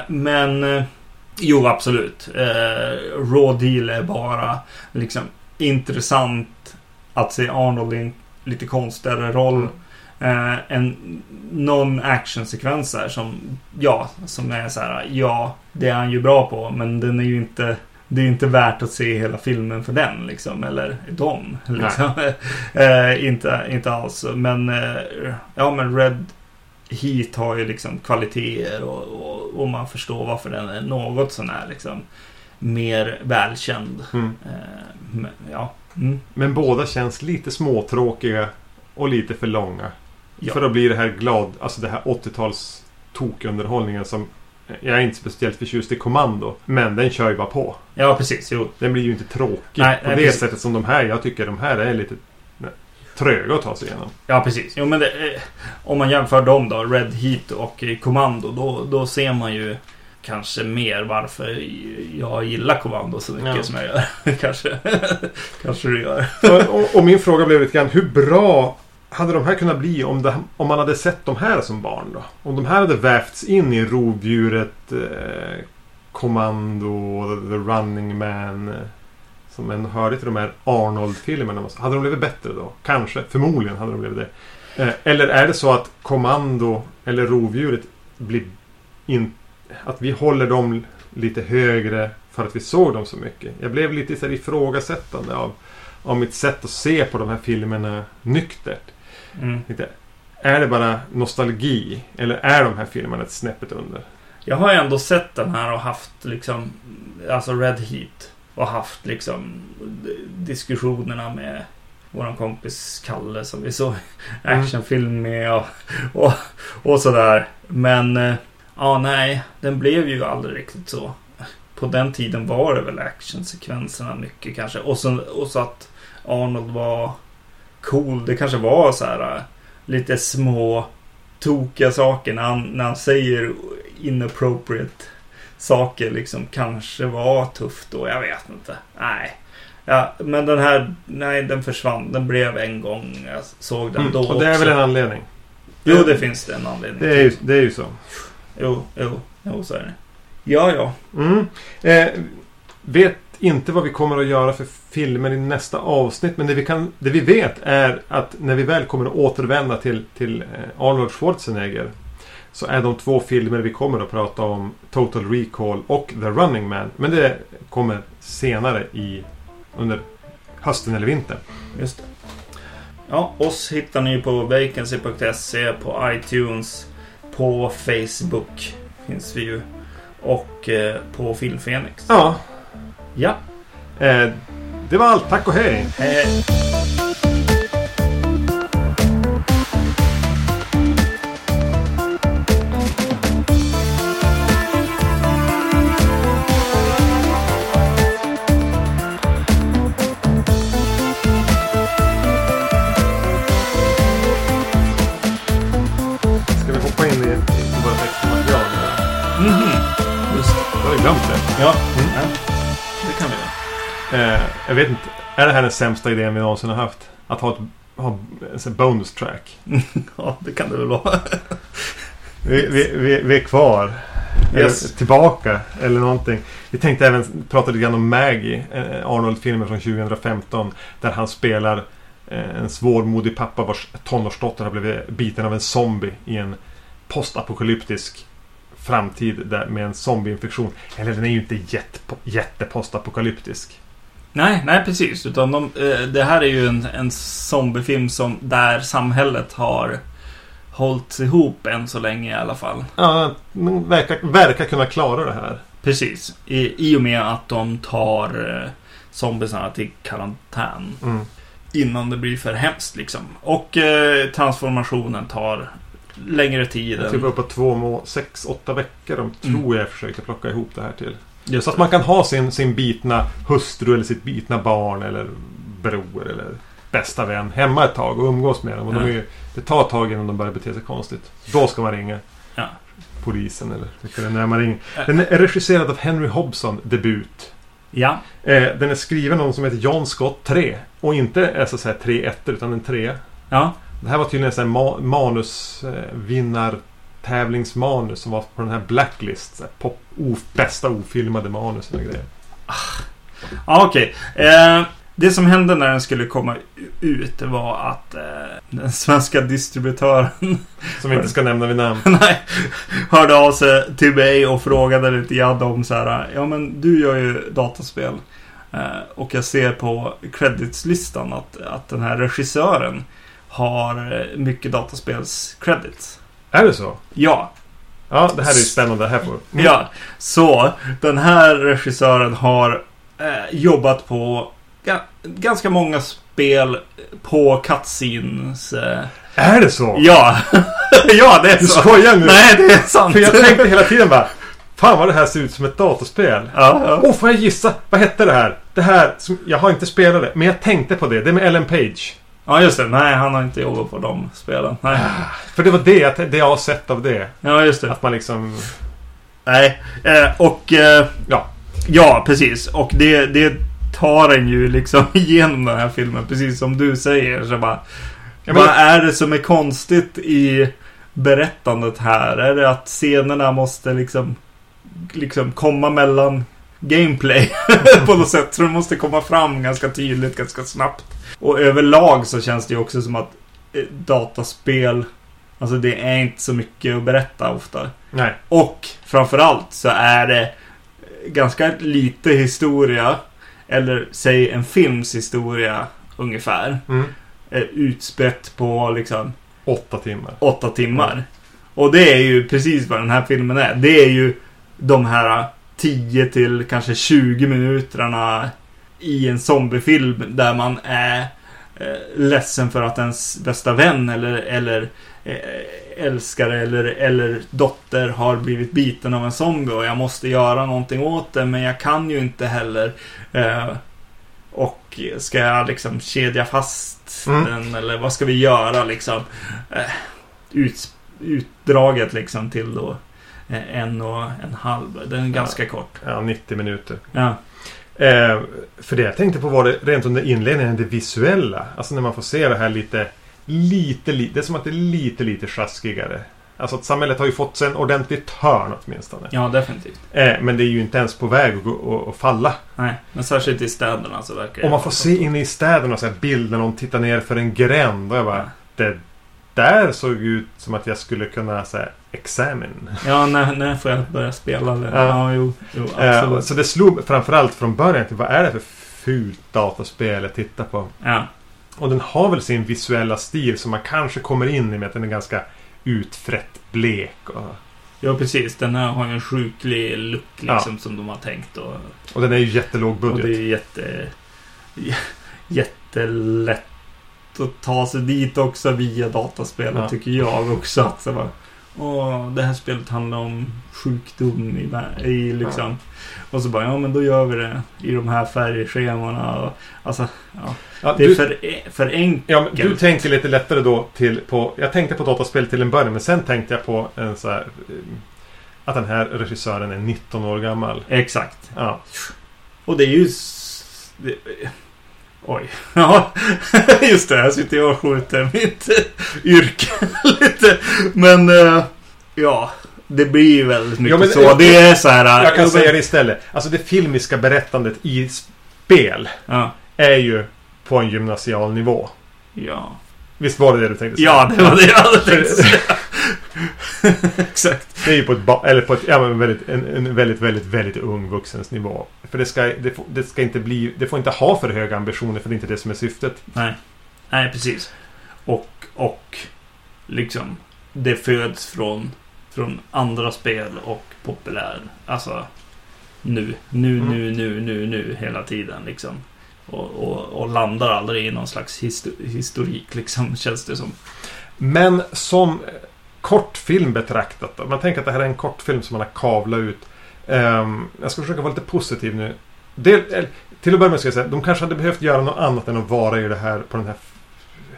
B: Men jo, absolut. Eh, Raw Deal är bara liksom intressant att se Arnold i en lite konstigare roll. Eh, en, någon actionsekvens där som, ja, som är så här, ja, det är han ju bra på, men den är ju inte, det är inte värt att se hela filmen för den liksom, eller dem. Liksom. eh, inte, inte alls, men, eh, ja men Red Heat har ju liksom kvaliteter och, och, och man förstår varför den är något sån här liksom mer välkänd.
A: Mm.
B: Eh, men, ja. Mm.
A: Men båda känns lite småtråkiga och lite för långa.
B: Ja.
A: För att bli det här glad, alltså det här 80-tals tokunderhållningen som jag är inte speciellt förtjust i kommando. Men den kör ju bara på.
B: ja, precis. Jo,
A: Den blir ju inte tråkig
B: Nej,
A: på
B: nej,
A: det
B: precis.
A: sättet som de här. Jag tycker de här är lite nej, tröga att ta sig igenom.
B: Ja, precis. Jo, men det, eh, om man jämför dem då, Red Heat och Commando, då, då ser man ju kanske mer varför jag gillar Commando så mycket
A: Ja.
B: som jag gör. kanske. kanske du gör.
A: och, och, min fråga blev lite grann, hur bra hade de här kunnat bli om, det, om man hade sett de här som barn då? Om de här hade vävts in i rovdjuret, eh, Kommando, The Running Man. Eh, som ändå hörde till de här Arnold-filmerna. Hade de blivit bättre då? Kanske. Förmodligen hade de blivit det. Eh, eller är det så att Kommando eller rovdjuret blir in, Att vi håller dem lite högre för att vi såg dem så mycket. Jag blev lite så här ifrågasättande av, av mitt sätt att se på de här filmerna nyktert.
B: Mm.
A: Är det bara nostalgi? Eller är de här filmerna ett snäppet under?
B: Jag har ju ändå sett den här och haft liksom, alltså Red Heat. Och haft liksom diskussionerna med våran kompis Kalle som vi såg actionfilm med och, och, och sådär. Men eh, ja, nej, den blev ju aldrig riktigt så. På den tiden var det väl actionsekvenserna mycket kanske. Och så, och så att Arnold var cool. Det kanske var så här eh, lite små tokiga saker när han, när han säger inappropriate saker liksom kanske var tufft då. Jag vet inte. Nej. Ja, men den här, nej den försvann. Den blev en gång. Jag såg den
A: Mm,
B: då
A: och det är
B: också.
A: väl en anledning?
B: Jo, det finns det en anledning
A: Det är ju, det är ju så.
B: Jo, jo, jo, så är det. Ja, ja.
A: Mm. Eh, vet inte vad vi kommer att göra för filmer i nästa avsnitt. Men det vi, kan, det vi vet är att när vi väl kommer att återvända till, till eh, Arnold Schwarzenegger. Så är de två filmer vi kommer att prata om Total Recall och The Running Man. Men det kommer senare i under hösten eller vintern.
B: Just det. Ja, oss hittar ni på vacancy.se, på iTunes, på Facebook finns vi ju. Och eh, på Filmfenix.
A: Ja,
B: Ja,
A: eh, det var allt. Tack och hej!
B: hej. Ja,
A: Mm.
B: ja. det kan vi göra.
A: Eh, jag vet inte. Är det här den sämsta idén vi någonsin har haft? Att ha ett ha en bonus track.
B: Ja, det kan det väl vara.
A: Vi, vi, vi, vi är kvar.
B: Yes.
A: Eller tillbaka. Eller någonting. Vi tänkte även prata lite grann om Maggie. eh, Arnold-filmen från 2015. Där han spelar eh, en svårmodig pappa vars tonårsdotter har blivit biten av en zombie i en postapokalyptisk framtid där, med en zombieinfektion. Eller den är ju inte jätte, jättepostapokalyptisk.
B: Nej, nej precis. Utan de, eh, det här är ju en, en zombiefilm som där samhället har hållit ihop än så länge i alla fall.
A: Ja, de verkar, verkar kunna klara det här.
B: Precis. I, I och med att de tar eh, zombiesarna till karantän.
A: Mm.
B: Innan det blir för hemskt liksom. Och eh, transformationen tar längre tid. än-
A: Typ uppåt två, må- sex, åtta veckor de
B: Mm.
A: tror jag försökte plocka ihop det här till.
B: Just
A: Så att man kan ha sin, sin bitna hustru eller sitt bitna barn eller bror eller bästa vän hemma ett tag och umgås med dem. Och de är, det tar ett tag innan de börjar bete sig konstigt. Då ska man ringa
B: Ja.
A: polisen eller vilka det är när man ringer. Den är regisserad av Henry Hobson, debut.
B: Ja,
A: Eh, den är skriven av någon som heter John Scott 3. Och inte så att säga tre ettor utan en tre.
B: ja,
A: Det här var tydligen en ma- manusvinnar tävlingsmanus som var på den här Blacklist. Så här pop, o, bästa ofilmade manus och grejer.
B: ja okej. Eh, det som hände när den skulle komma ut var att eh, den svenska distributören
A: Som vi inte ska nämna vid namn.
B: Nej, hörde av sig till mig och frågade lite grann om så här. Ja men du gör ju dataspel. Eh, och jag ser på creditslistan att, att den här regissören har eh, mycket dataspels credits.
A: Är det så?
B: Ja,
A: Ja, det här är ju spännande. Här får... Mm.
B: ja. Så den här regissören har eh, jobbat på ga- ganska många spel på cutscenes. Eh,
A: Är det så?
B: ja, ja det är
A: Du
B: så.
A: skojar nu?
B: Nej, det är sant.
A: För jag tänkte hela tiden bara Fan vad det här ser ut som ett datorspel.
B: Ja, ja.
A: Åh, får jag gissa? Vad hette det här? Det här som... Jag har inte spelat det, men jag tänkte på det. Det är med Ellen Page.
B: Ja, just det. Nej, han har inte jobbat på de spelen. Nej.
A: För det var det, det jag har sett av det.
B: Ja, just det.
A: Att man liksom...
B: Nej, eh, och... Eh,
A: Ja.
B: ja, precis. Och det, det tar en ju liksom igenom den här filmen. Precis som du säger. Så bara,
A: men-
B: vad är det som är konstigt i berättandet här? Är det att scenerna måste liksom, liksom komma mellan gameplay på något sätt? Så det måste komma fram ganska tydligt, ganska snabbt. Och överlag så känns det ju också som att eh, dataspel, alltså det är inte så mycket att berätta ofta.
A: Nej.
B: Och framförallt så är det ganska lite historia. Eller säg en films historia ungefär.
A: Mm.
B: eh, Utspätt på liksom
A: Åtta timmar.
B: åtta timmar. Och det är ju precis vad den här filmen är. Det är ju de här 10 till kanske 20 minuterna i en zombiefilm där man är eh, ledsen för att ens bästa vän eller, eller eh, älskare eller, eller dotter har blivit biten av en zombie och jag måste göra någonting åt det men jag kan ju inte heller. Eh, och ska jag liksom kedja fast
A: Mm.
B: den eller vad ska vi göra liksom? Eh, ut, utdraget liksom till då en och en halv. Den är ganska kort.
A: Ja, 90 minuter.
B: Ja.
A: Eh, för det jag tänkte på var det rent under inledningen, det visuella. Alltså när man får se det här lite, lite, lite. Det är som att det är lite, lite sjaskigare. Alltså att samhället har ju fått sig en ordentlig törn åtminstone.
B: ja, definitivt.
A: Eh, men det är ju inte ens på väg att, gå, och falla.
B: Nej, men särskilt i städerna så verkar det
A: Och man får se
B: så.
A: inne i städerna så här bild när de tittar ner för en gränd. Och jag bara, det där såg ut som att jag skulle kunna säga examine.
B: Ja, när, när får jag börja spela det?
A: Ja.
B: Ja, jo, jo
A: Eh,
B: absolut.
A: så det slog framförallt från början till vad är det för fult dataspel jag tittar på?
B: Ja,
A: Och den har väl sin visuella stil som man kanske kommer in i med att den är ganska utfrätt blek. Och,
B: ja, precis. Den här har ju en sjuklig look liksom som de har tänkt. Och,
A: och den är ju jättelåg
B: och
A: budget.
B: det är jätte, jättelätt att ta sig dit också via dataspelet
A: Ja.
B: tycker jag också. Att så bara, Åh, det här spelet handlar om sjukdom i, i liksom. Och så bara, ja men då gör vi det i de här färgschemana. Och, alltså, ja.
A: Ja,
B: Det är
A: du,
B: för, för enkelt.
A: ja, du tänker lite lättare då till på... Jag tänkte på dataspel till en början men sen tänkte jag på en så här... eh, Att den här regissören är 19 år gammal.
B: Exakt.
A: Ja.
B: Och det är ju... Det, oj. Ja, just det. Här sitter jag och skjuter mitt eh, yrke lite. Men eh, ja, det blir väldigt mycket
A: Ja, men,
B: så. det är så här...
A: Jag kan
B: ja,
A: säga det istället. Alltså det filmiska berättandet i spel
B: Ja.
A: är ju på en gymnasial nivå.
B: Ja.
A: Visst var det det du tänkte säga?
B: ja, det var det jag hade tänkt säga. Exakt.
A: Det är ju på ett, eller på ett ja, men väldigt, en, en väldigt, väldigt, väldigt ung vuxens nivå. För det ska, det, får, det ska inte bli... Det får inte ha för höga ambitioner för det är inte det som är syftet.
B: Nej. Nej, precis. Och, och liksom det föds från, från andra spel och populär. Alltså, nu. Nu,
A: Mm.
B: nu, nu, nu, nu hela tiden liksom. Och, och, och landar aldrig i någon slags histo- historik liksom, känns det som.
A: Men som kortfilm betraktat då. Man tänker att det här är en kortfilm som man har kavlat ut. Ehm, jag ska försöka vara lite positiv nu. Del, eller, till att börja med ska jag säga, de kanske hade behövt göra något annat än att vara i det här på det här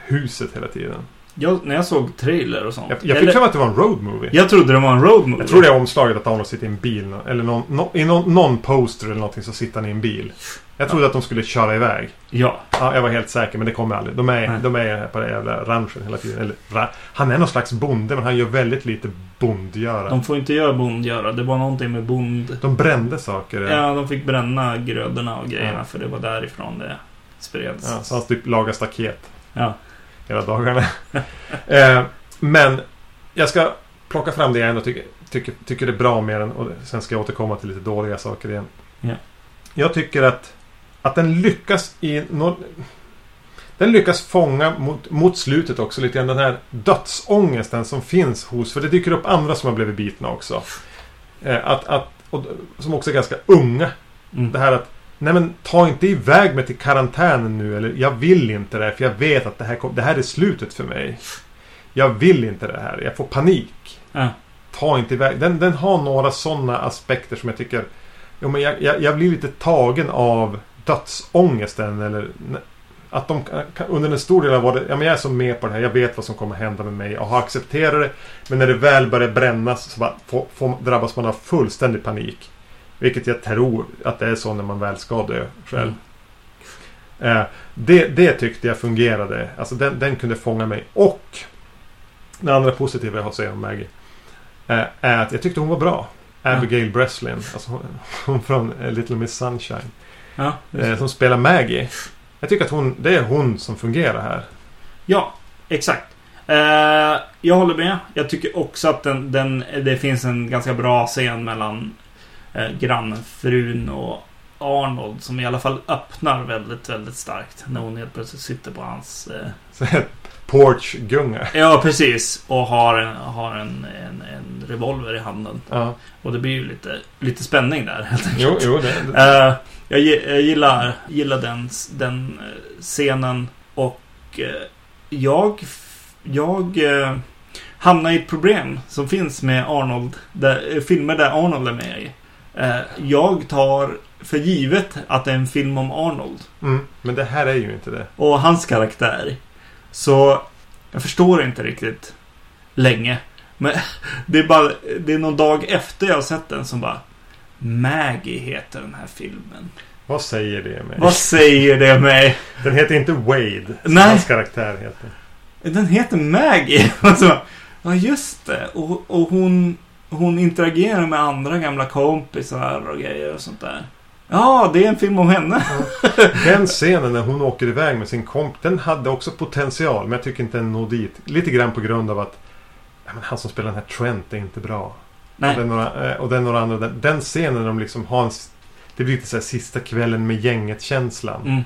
A: huset hela tiden.
B: Jag, när jag såg trailer och sånt.
A: Jag, jag fick för mig att det var en road movie.
B: jag trodde det var en road movie.
A: Jag tror det är omslaget att Arnold sitter i en bil. Eller någon, nå- i någon, någon poster eller någonting så sitter han i en bil. Jag trodde att de skulle köra iväg.
B: Ja.
A: Ja, jag var helt säker men det kommer aldrig. De är,
B: Nej.
A: de är på den jävla ranchen hela tiden. Eller, ra, han är någon slags bonde men han gör väldigt lite bondgöra.
B: De får inte göra bondgöra. Det var någonting med bond...
A: De brände saker.
B: Ja, de fick bränna grödorna och grejerna
A: Ja.
B: för det var därifrån det spreds.
A: Ja, så han typ lagar staket
B: Ja.
A: Hela dagarna. eh, men jag ska plocka fram det jag ändå tycker, tycker, tycker det är bra med den. Och sen ska jag återkomma till lite dåliga saker igen.
B: Ja.
A: Jag tycker att, att den lyckas i... den lyckas fånga mot, mot slutet också lite grann den här dödsångesten som finns hos... För det dyker upp andra som har blivit bitna också. Eh, att, att, och, som också är ganska unga.
B: Mm.
A: Det här att Nej men ta inte iväg mig till karantänen nu eller jag vill inte det för jag vet att det här, det här är slutet för mig. Jag vill inte det här. Jag får panik.
B: Ja.
A: Ta inte iväg. Den, den har några sådana aspekter som jag tycker jo, men jag, jag, jag blir lite tagen av dödsångesten eller att de under en stor del av vad det, ja men jag är så med på det här, jag vet vad som kommer hända med mig och har accepterat det. Men när det väl börjar brännas så bara får, får, drabbas man av fullständig panik. Vilket jag tror att det är så när man väl ska dö själv.
B: Mm.
A: Eh, det, det tyckte jag fungerade. Alltså den, den kunde fånga mig. Och det andra positiva jag har att säga om Maggie. Eh, är att jag tyckte hon var bra. Abigail Breslin. Alltså hon, hon från eh, Little Miss Sunshine.
B: Ja,
A: Eh, som spelar Maggie. Jag tycker att hon, det är hon som fungerar här.
B: ja exakt. Eh, jag håller med. Jag tycker också att den, den, det finns en ganska bra scen mellan eh, grannfrun och Arnold som i alla fall öppnar väldigt, väldigt starkt. När hon helt plötsligt sitter på hans... Eh,
A: Porch-gunga.
B: ja, precis. Och har, en, har en, en, en revolver i handen.
A: Ja.
B: Och det blir ju lite, lite spänning där helt enkelt.
A: Jo, jo. Det, det.
B: Eh, jag, jag gillar, gillar den, den eh, scenen och eh, jag, jag hamnar i ett problem som finns med Arnold, där, filmer där Arnold är med i. Eh, jag tar för givet att det är en film om Arnold
A: Mm, men det här är ju inte det.
B: och hans karaktär. Så jag förstår inte riktigt länge. Men det är bara, det är någon dag efter jag har sett den som bara Maggie heter den här filmen.
A: Vad säger det med?
B: Vad säger det mig?
A: Den heter inte Wade. Som
B: Nej.
A: hans karaktär heter.
B: Den heter Maggie. Alltså, ja, just det. Och, och hon, hon interagerar med andra gamla kompisar och grejer och sånt där. Ja, det är en film om henne.
A: Den scenen när hon åker iväg med sin komp Den hade också potential men jag tycker inte den når dit. Lite grann på grund av att ja, men han som spelar den här Trent är inte bra. Och det är
B: Nej.
A: några, eh, och är några andra. där. Den scenen när de liksom har en... Det blir lite så här sista kvällen med gänget-känslan.
B: Mm.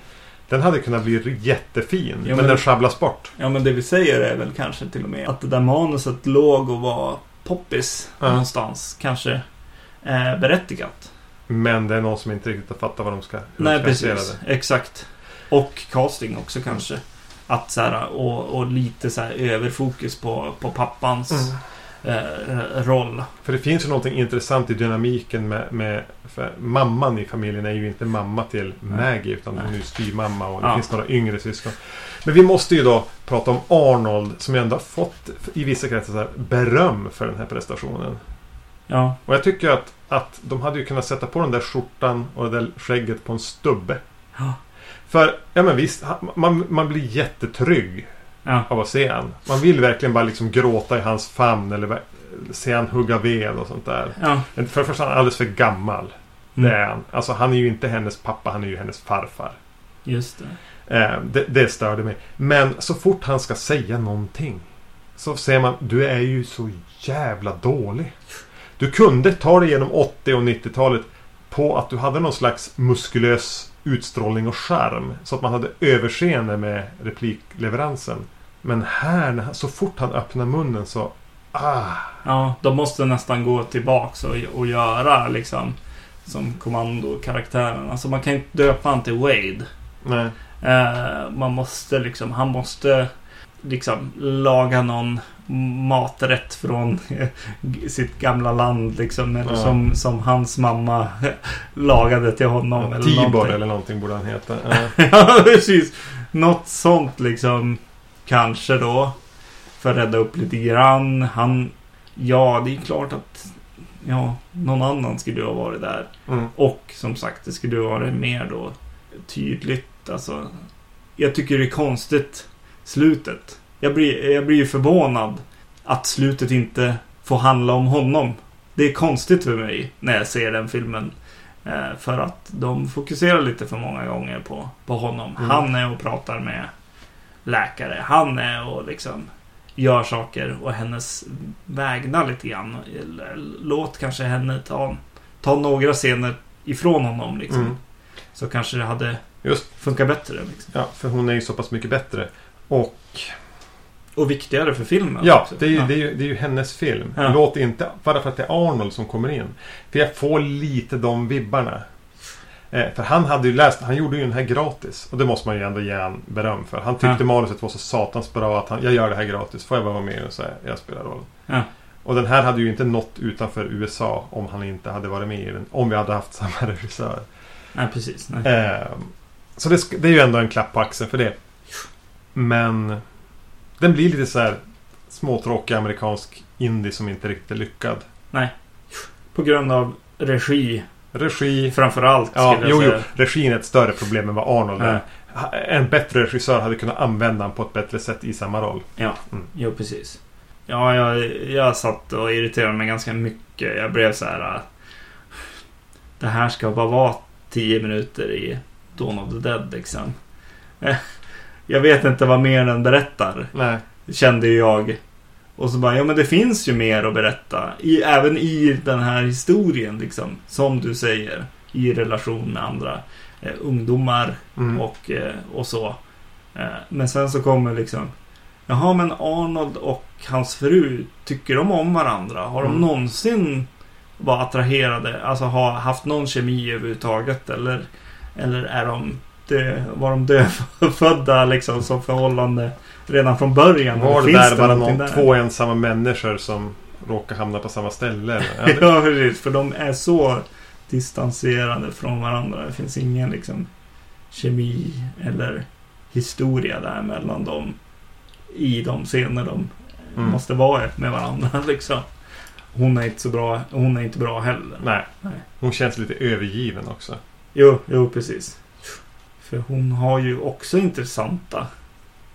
A: Den hade kunnat bli jättefin.
B: Ja,
A: men,
B: men-
A: den schabblas bort.
B: Ja, men det vi säger är väl kanske till och med att det där manuset låg och var poppis
A: Ja.
B: någonstans. Kanske eh, berättigat.
A: Men det är någon som inte riktigt har fattat vad de ska... hur de
B: Nej,
A: ska
B: precis.
A: det.
B: Exakt. Och casting också kanske. Att så här, och, och lite så här överfokus på, på pappans
A: Mm.
B: eh, roll.
A: För det finns ju någonting intressant i dynamiken med, med mamman i familjen är ju inte mamma till Maggie utan hon är ju styvmamma och det
B: Ja.
A: finns några yngre syskon. Men vi måste ju då prata om Arnold som ju ändå har fått i vissa kretsar så här, beröm för den här prestationen.
B: Ja.
A: Och jag tycker att, att de hade ju kunnat sätta på den där skjortan och det där skägget på en stubbe.
B: Ja.
A: För, ja men visst, man, man blir jättetrygg
B: Ja.
A: av att se han. Man vill verkligen bara liksom gråta i hans famn eller se han hugga ved och sånt där.
B: Ja.
A: För det första är han alldeles för gammal.
B: Mm.
A: Det är han. Alltså han är ju inte hennes pappa, han är ju hennes farfar.
B: Just det.
A: Eh, det, det störde mig. Men så fort han ska säga någonting. Så ser man, du är ju så jävla dålig. Du kunde ta dig igenom 80 och 90-talet på att du hade någon slags muskulös utstrålning och charm. Så att man hade överseende med replikleveransen. Men här, så fort han öppnar munnen så... Ah!
B: Ja, de måste nästan gå tillbaks och, och göra liksom som kommandokaraktären. Alltså man kan inte döpa han till Wade.
A: Nej.
B: Eh, man måste liksom, han måste liksom laga någon maträtt från sitt gamla land liksom. Eller
A: Ja.
B: som, som hans mamma lagade till honom. eller
A: Tibor
B: någonting.
A: eller någonting borde han heta. Ja.
B: ja, precis. Något sånt liksom. Kanske då. För att rädda upp lite grann. Han... Ja, det är klart att... Ja, någon annan skulle ha varit där.
A: Mm.
B: Och som sagt, det skulle ha varit mer då tydligt. Alltså, jag tycker det är konstigt. Slutet. Jag blir, jag blir ju förvånad att slutet inte får handla om honom. Det är konstigt för mig när jag ser den filmen. Eh, för att de fokuserar lite för många gånger på, på honom.
A: Mm.
B: Han är och pratar med läkare. Han är och liksom gör saker och hennes vägnar lite grann. Låt kanske henne ta, ta några scener ifrån honom liksom.
A: Mm.
B: Så kanske det hade
A: Just.
B: funkat bättre. Liksom.
A: Ja, för hon är ju så pass mycket bättre. Och
B: Och viktigare för filmen.
A: ja, det är,
B: ja.
A: det, är ju, det är ju hennes film.
B: Ja.
A: Låt inte, bara för att det är Arnold som kommer in. För jag får lite de vibbarna. Eh, för han hade ju läst, han gjorde ju den här gratis. Och det måste man ju ändå ge han beröm för. Han tyckte
B: Ja.
A: manuset var så satans bra att han, jag gör det här gratis. Får jag bara vara med och säga, jag spelar roll.
B: Ja.
A: Och den här hade ju inte nått utanför USA om han inte hade varit med i den. Om vi hade haft samma regissör.
B: Nej, precis. Nej.
A: Eh, så det, det är ju ändå en klapp på axeln för det. Men den blir lite så här småtråkig amerikansk indie som inte riktigt är lyckad.
B: På grund av regi
A: Regi.
B: framförallt.
A: Ja,
B: jag
A: jo, jo.
B: säga.
A: Regin är ett större problem än vad Arnold
B: Ja.
A: är. En bättre regissör hade kunnat använda honom på ett bättre sätt i samma roll.
B: Jo, precis. Ja, jag, jag satt och irriterade mig ganska mycket. Jag blev så här... äh, Det här ska bara vara 10 minuter i Dawn of the Dead liksom. Eh, Jag vet inte vad mer den berättar.
A: Nej.
B: Kände ju jag. Och så bara, ja men det finns ju mer att berätta. I, även i den här historien liksom. Som du säger. I relation med andra eh, ungdomar
A: Mm.
B: och, eh, och så. Eh, Men sen så kommer liksom Jaha men Arnold och hans fru Tycker de om varandra? Har de
A: Mm.
B: någonsin varit attraherade? Alltså har haft någon kemi överhuvudtaget? Eller, eller är de dö, var de dödfödda liksom som förhållande redan från början?
A: Var det där bara någon,
B: där?
A: två ensamma människor som råkar hamna på samma ställe? Ja,
B: precis. För de är så distanserade från varandra. Det finns ingen liksom kemi eller historia där mellan dem i de scener de
A: Mm.
B: måste vara med varandra. Liksom. Hon är inte så bra. Hon är inte bra heller.
A: Nej.
B: Nej.
A: Hon känns lite övergiven också.
B: Jo, jo, precis. För hon har ju också intressanta.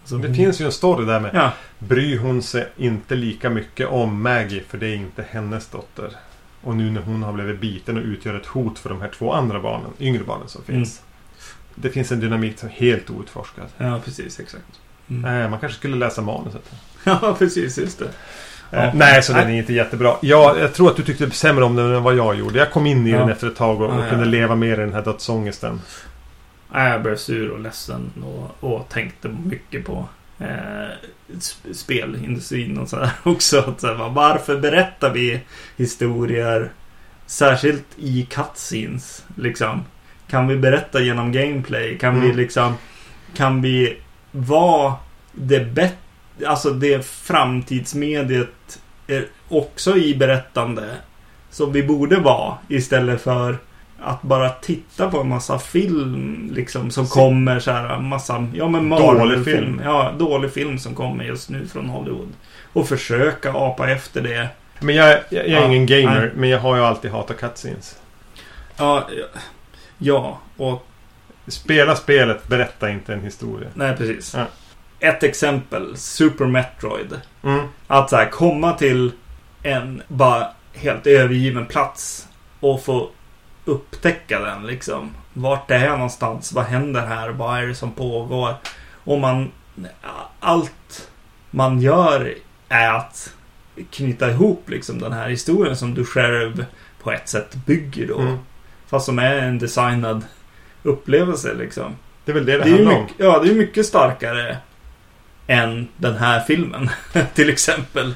B: Alltså,
A: Det
B: hon-
A: finns ju en story där med
B: Ja,
A: Bryr hon sig inte lika mycket om Maggie för det är inte hennes dotter. Och nu när hon har blivit biten och utgör ett hot för de här två andra barnen, yngre barnen som finns. Det finns en dynamik som är helt outforskad.
B: ja, precis. Exakt. Mm.
A: Man kanske skulle läsa manuset.
B: Ja, precis. Just det.
A: Eh,
B: Ja.
A: nej, så den är inte jättebra. Ja, jag tror att du tyckte sämre om den än vad jag gjorde. Jag kom in i
B: Ja.
A: den efter ett tag och, och
B: Ja,
A: kunde leva med i den här dödsångesten.
B: Nej, Jag blev sur och ledsen och, och tänkte mycket på eh, sp- spelindustrin och sådär också. Att, så här, va, varför berättar vi historier särskilt i cutscenes? Liksom? Kan vi berätta genom gameplay? Kan vi
A: Mm.
B: liksom Kan vi vara det bättre Alltså det framtidsmediet är också i berättande som vi borde vara istället för att bara titta på en massa film liksom som
A: Se-
B: kommer så här massa ja men
A: Dålig
B: Marvel-film.
A: film.
B: Ja, dålig film som kommer just nu från Hollywood. Och försöka apa efter det.
A: Men jag, jag, jag är
B: Ja,
A: ingen gamer,
B: nej.
A: men jag har ju alltid hatat cutscenes.
B: Ja, ja och
A: Spela spelet, berätta inte en historia.
B: nej precis.
A: Ja.
B: Ett exempel, Super Metroid.
A: Mm.
B: Att så här, komma till en bara helt övergiven plats och få upptäcka den liksom. Vart är jag någonstans? Vad händer här? Vad är det som pågår? Och man... Allt man gör är att knyta ihop liksom den här historien som du själv på ett sätt bygger då.
A: Mm.
B: Fast som är en designad upplevelse liksom.
A: Det är väl det det,
B: Det är
A: handlar om.
B: mycket, ja, det är mycket starkare än den här filmen. till exempel.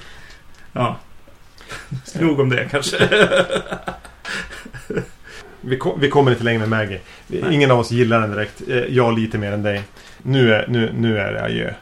B: Ja. Nog om det kanske.
A: Vi, ko- vi kommer inte längre med Maggie.
B: Nej.
A: Ingen av oss gillar den direkt. Eh, Jag lite mer än dig. Nu är, nu, nu är det adjö.